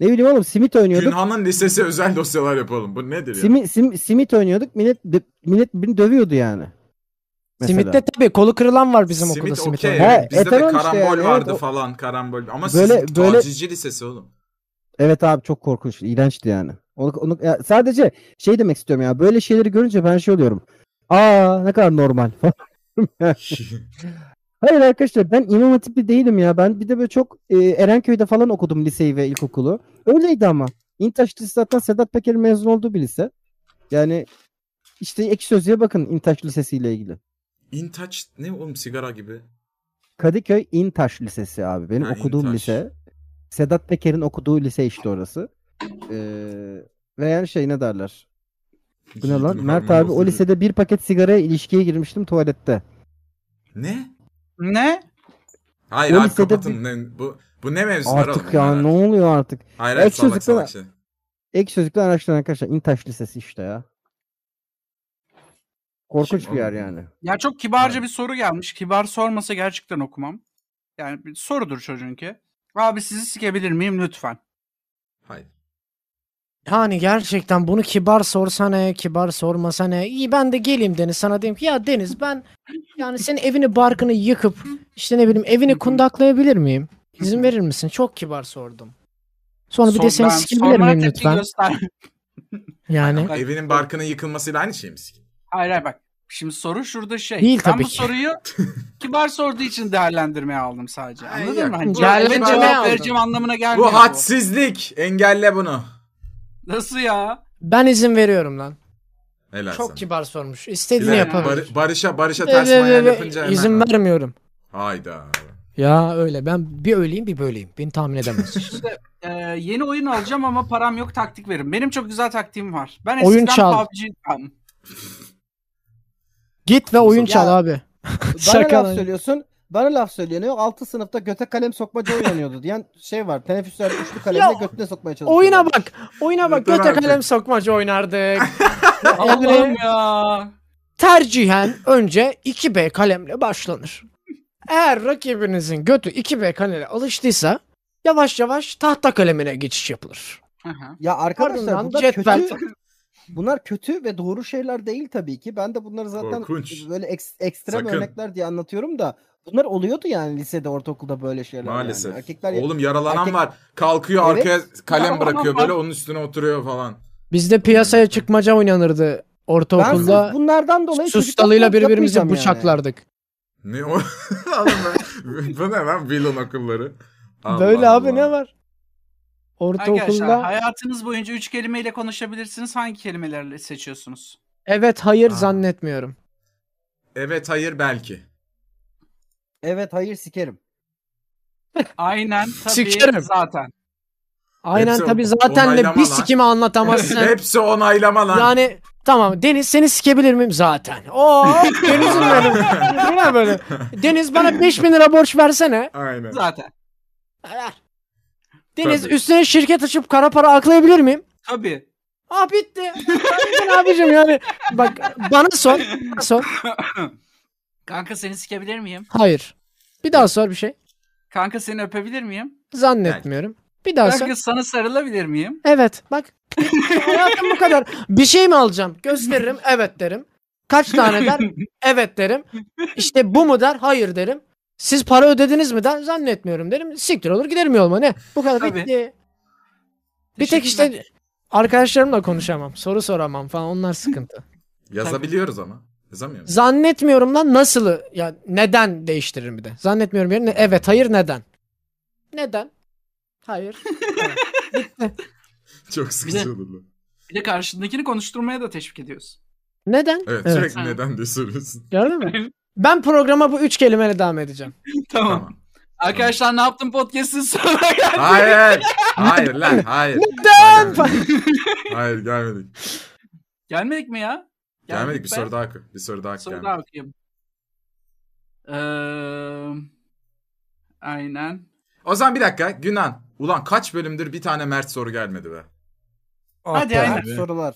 Ne bileyim oğlum simit oynuyorduk. Günhan'ın lisesi özel dosyalar yapalım. Bu nedir ya? Simi, sim, simit oynuyorduk. Millet millet birini dövüyordu yani. Mesela. Simitte tabii kolu kırılan var bizim Simit okulda simit oynayan. He, Bizde e, de tamam işte karambol yani, vardı evet, o- falan karambol. Ama Böyle- sizin böyle- lisesi oğlum. Evet abi çok korkunç, iğrençti yani. Onu, onu- ya sadece şey demek istiyorum ya. Böyle şeyleri görünce ben şey oluyorum. Aa ne kadar normal [LAUGHS] falan. [LAUGHS] Hayır arkadaşlar ben imam hatipli değilim ya. Ben bir de böyle çok e, Erenköy'de falan okudum liseyi ve ilkokulu. Öyleydi ama. İntaş Lisesi zaten Sedat Peker'in mezun olduğu bir lise. Yani işte ek sözlüğe bakın İntaş Lisesi ile ilgili. İntaç ne oğlum sigara gibi. Kadıköy İntaş Lisesi abi. Benim Ha, okuduğum İntaş. lise. Sedat Peker'in okuduğu lise işte orası. Ee, Veya şey ne derler? Bu ne lan? Mert abi o lisede bir paket sigaraya ilişkiye girmiştim tuvalette. Ne? Ne? Hayır O abi lisede kapatın. Ne, bu, bu ne mevzular oğlum Artık ya ne oluyor artık? Hayır hayır Ek salak sözlükte salak şey. Ek sözlükten araştıran arkadaşlar. İntaş Lisesi işte ya. Korkunç bir yer Oğlum. yani. Ya çok kibarca Evet. bir soru gelmiş. Kibar sormasa gerçekten okumam. Yani bir sorudur çocuğunki. Abi sizi sikebilir miyim lütfen? Hayır. Yani gerçekten bunu kibar sorsa ne, kibar sormasa ne. İyi ben de geleyim Deniz sana diyeyim ki ya Deniz ben yani senin evini barkını yıkıp işte ne bileyim evini kundaklayabilir miyim? İzin verir misin? Çok kibar sordum. Sonra bir de Sor- seni ben sikebilir miyim tepki lütfen? göster- Yani Evinin barkının yıkılmasıyla aynı şey mi? Hayır hayır bak. Şimdi soru şurada şey. Değil ben tabii bu ki. soruyu [LAUGHS] kibar sorduğu için değerlendirmeye aldım sadece. Ay, Anladın yok, mı? Hani bu- cevap cevap aldım. vereceğim anlamına gelmiyor. Bu hadsizlik. Engelle bunu. Nasıl ya? ben izin veriyorum lan. Helal Çok sana. kibar sormuş. İstediğini yapabilir. Bar- Barış'a Barış'a ters manyak ve- yapınca hemen. izin vermiyorum. Hayda. Ya öyle ben bir öyleyim bir böyleyim. Beni tahmin edemezsin. [LAUGHS] Ee, yeni oyun alacağım ama param yok taktik verin. Benim çok güzel taktiğim var. Ben Oyun eskiden çal. PUBG... Git ve oyun çal Ya- abi. Bana [LAUGHS] Şaka laf söylüyorsun. Bana laf söyleniyor. 6 sınıfta göte kalem sokmaca oynanıyordu diyen şey var. Teneffüslerde üçlü kalemle götüne sokmaya çalışıyor. Oyuna bak. Oyuna bak. Göte artık. kalem sokmaca oynardık. [LAUGHS] Allah'ım ya. tercihen önce 2B kalemle başlanır. Eğer rakibinizin götü 2B kaleme alıştıysa yavaş yavaş tahta kalemine geçiş yapılır. Hı hı. Ya arkadaşlar Ardından bunlar cetvel. kötü. Bunlar kötü ve doğru şeyler değil tabii ki. Ben de bunları zaten Korkunç. böyle eks- ekstrem Sakın. örnekler diye anlatıyorum da bunlar oluyordu yani lisede, ortaokulda böyle şeyler. Maalesef. Yani. Erkekler Oğlum yaralanan erkek- var. Kalkıyor Evet. arkaya kalem bırakıyor var. böyle onun üstüne oturuyor falan. Bizde piyasaya çıkmaca oynanırdı ben ortaokulda. sırf bunlardan dolayı Sus çocuklar dalıyla yap- birbirimizi yapmayacağım yani. bıçaklardık. Ne o? [LAUGHS] Oğlum ben- [LAUGHS] Bu ne lan villain okulları? Allah Böyle abi Allah. ne var? Arkadaşlar Ortaokulda hayatınız boyunca üç kelimeyle konuşabilirsiniz. Hangi kelimelerle seçiyorsunuz? evet hayır Aa. zannetmiyorum. Evet hayır belki. Evet hayır sikerim. Aynen [LAUGHS] tabii Sikerim. zaten. Aynen Hepsi tabii zaten de onaylama bir lan. sikimi anlatamazsın. [LAUGHS] Hepsi onaylama lan. Yani tamam Deniz seni sikebilir miyim? Zaten. Oo Deniz'im benim. Bu [LAUGHS] ne böyle? Deniz bana 5000 lira borç versene. Aynen. Zaten. Ver. Deniz Tabii. üstüne şirket açıp kara para aklayabilir miyim? Tabii. Aa bitti. Ben abicim yani. Bak bana sor. Bana sor. [LAUGHS] Kanka seni sikebilir miyim? Hayır. Bir daha sor bir şey. Kanka seni öpebilir miyim? Zannetmiyorum. Bir daha sor. Kanka sana sarılabilir miyim? Evet bak. Hayatım bu kadar. Bir şey mi alacağım? Gösteririm. Evet derim. Kaç tane der? [LAUGHS] Evet derim. İşte bu mu der? Hayır derim. Siz para ödediniz mi der? Zannetmiyorum derim. Siktir olur giderim yoluma ne? Bu kadar Tabii. bitti. Bir tek işte arkadaşlarımla konuşamam. Soru soramam falan. Onlar sıkıntı. [LAUGHS] Yazabiliyoruz ama. Yazamıyor? Zannetmiyorum lan nasılı? Ya neden değiştiririm bir de. Zannetmiyorum yerine evet hayır neden? Neden? Hayır. [LAUGHS] Evet. Bitti. [LAUGHS] Çok sıkıcı olur lan. Bir de karşındakini konuşturmaya da teşvik ediyorsun. Neden? Evet, Evet. sürekli Ha. neden diye soruyorsun. Gördün mü? Ben programa bu üç kelimeyle devam edeceğim. [LAUGHS] tamam. Tamam. Arkadaşlar ne yaptın podcast'ın sonuna geldik. Hayır. Hayır [LAUGHS] lan hayır. Neden? Hayır, Hayır gelmedik. Gelmedik mi ya? Gelmedik bir be. soru daha oku. Bir soru daha Bir soru daha okuyayım. Ee, aynen. O zaman bir dakika Günan. Ulan kaç bölümdür bir tane Mert soru gelmedi be. Hadi be. aynen. Sorular.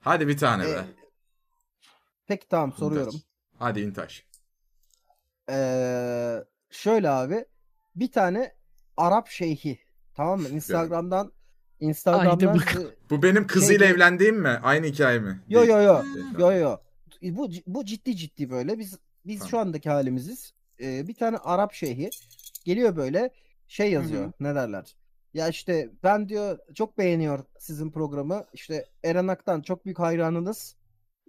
Hadi bir tane be. Ee, Peki tamam soruyorum. Hadi İntaş. Ee, şöyle abi. Bir tane Arap şeyhi. Tamam mı? Instagram'dan Instagram'dan Bu benim kızıyla Şey- evlendiğim mi? Aynı hikaye mi? Yo yo yo. Değil, Yo yo. Bu bu ciddi ciddi böyle. Biz biz Tamam. şu andaki halimiziz. Ee, bir tane Arap şeyhi geliyor böyle şey yazıyor. Hı hı. Ne derler? Ya işte ben diyor çok beğeniyor sizin programı. İşte Eren Ak'tan çok büyük hayranınız.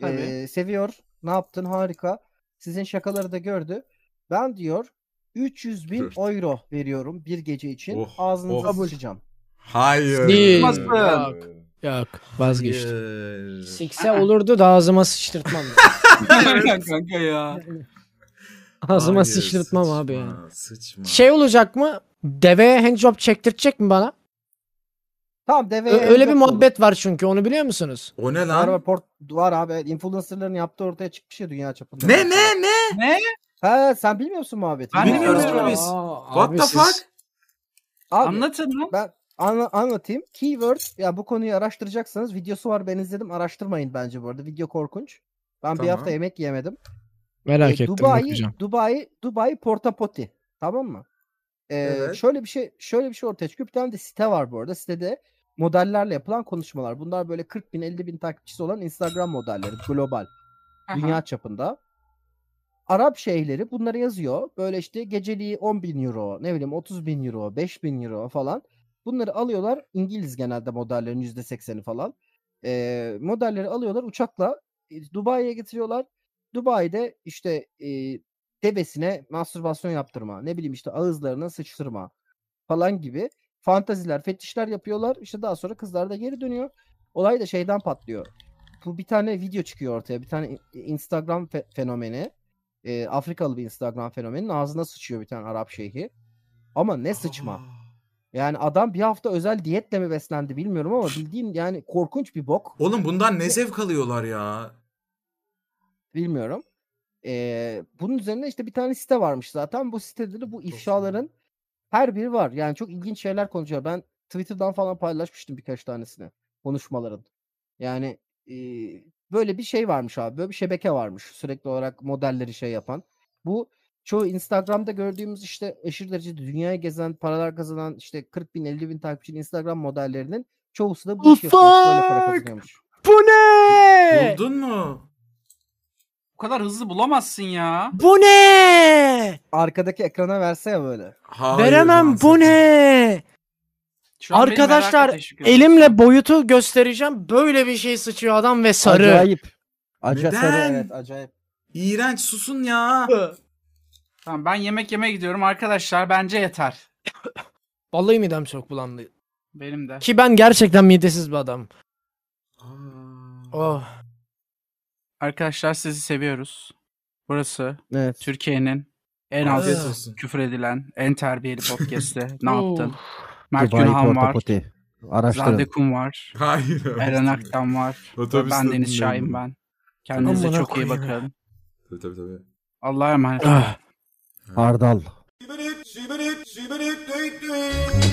Tabii. Ee, seviyor. Ne yaptın? Harika. Sizin şakaları da gördü. Ben diyor 300 bin euro veriyorum bir gece için. Oh, Ağzınıza oh. sıçacağım. Hayır. Değil. Yok. Yok vazgeçtim. Hayır. Sikse olurdu da ağzıma sıçtırtmam. [LAUGHS] Kanka ya. ağzıma Hayır, sıçtırtmam abi ya. sıçma, Sıçma. Şey olacak mı? Deveye handjob çektirecek mi bana? Tamam deveye Ö- öyle bir muhabbet var çünkü onu biliyor musunuz? O ne. Var, var, lan? port, var abi. Influencerların yaptığı ortaya çıkmış ya dünya çapında. Ne ne ne? Ne? Ha sen bilmiyor musun muhabbeti? Ben Bilmiyoruz bilmiyorum. mu biz? Aa, What abi the siz- fuck? Abi, Anlatın lan. Ben anla- anlatayım. Keyword ya bu konuyu araştıracaksanız videosu var ben izledim. Araştırmayın bence bu arada. Video korkunç. Ben bir Tamam. hafta yemek yemedim. Merak E, ettim Dubai, bakacağım. Dubai, Dubai Portapoti. Tamam mı? E, Evet. Şöyle bir şey, şöyle bir şey ortaya çıkıyor. Bir tane de site var bu arada. Sitede modellerle yapılan konuşmalar. Bunlar böyle 40 bin, 50 bin takipçisi olan Instagram modelleri. Global. Aha. Dünya çapında. Arap şeyhleri bunları yazıyor. Böyle işte geceliği 10 bin euro, ne bileyim 30 bin euro, 5 bin euro falan. Bunları alıyorlar. İngiliz genelde modellerin %80'i falan. Ee, modelleri alıyorlar uçakla e, Dubai'ye getiriyorlar. Dubai'de işte e, devesine mastürbasyon yaptırma, ne bileyim işte ağızlarına sıçtırma falan gibi fantaziler, fetişler yapıyorlar. İşte daha sonra kızlar da geri dönüyor. Olay da şeyden patlıyor. Bu bir tane video çıkıyor ortaya. Bir tane Instagram fe- fenomeni. e, Afrikalı bir Instagram fenomeninin ağzına sıçıyor bir tane Arap şeyhi. Ama ne sıçma. [GASPS] Yani adam bir hafta özel diyetle mi beslendi bilmiyorum ama bildiğin yani korkunç bir bok. Oğlum bundan ne zevk alıyorlar ya? Bilmiyorum. Ee, bunun üzerine işte bir tane site varmış zaten. Bu sitede de bu ifşaların her biri var. Yani çok ilginç şeyler konuşuyor. Ben Twitter'dan falan paylaşmıştım birkaç tanesini. Konuşmaların. Yani e, böyle bir şey varmış abi. Böyle bir şebeke varmış. Sürekli olarak modelleri şey yapan. Bu çoğu Instagram'da gördüğümüz işte aşırı derecede dünyayı gezen, paralar kazanan işte 40 bin 50 bin takipçili Instagram modellerinin çoğusu da bu işi yapıyormuş. Böyle para kazanıyormuş. Bu ne? Buldun mu? Bu kadar hızlı bulamazsın ya. Bu ne? Arkadaki ekrana verse ya böyle. Hayır Veremem bu ne? Şu an Arkadaşlar, ediyorsun. Elimle boyutu göstereceğim. Böyle bir şey sıçıyor adam ve sarı. Acayip. Acayip Neden? sarı evet acayip. İğrenç susun ya. Tamam ben yemek yemeye gidiyorum arkadaşlar. Bence yeter. [LAUGHS] Vallahi midem çok bulandı. Benim de. Ki ben gerçekten midesiz bir adam. Aa. Oh. Arkadaşlar sizi seviyoruz. Burası evet. Türkiye'nin en az küfür edilen, en terbiyeli podcast'i. [LAUGHS] ne yaptın? Mert Dubai Günhan var. Poti. Araştırın. Zadekum var. Hayır. Eren Aktan var. ben Deniz Şahin ben. Kendinize çok iyi bakın. Ya. Tabii tabii tabii. Allah'a emanet. Ah. Hardal. Şimdilik, şimdilik, şimdilik,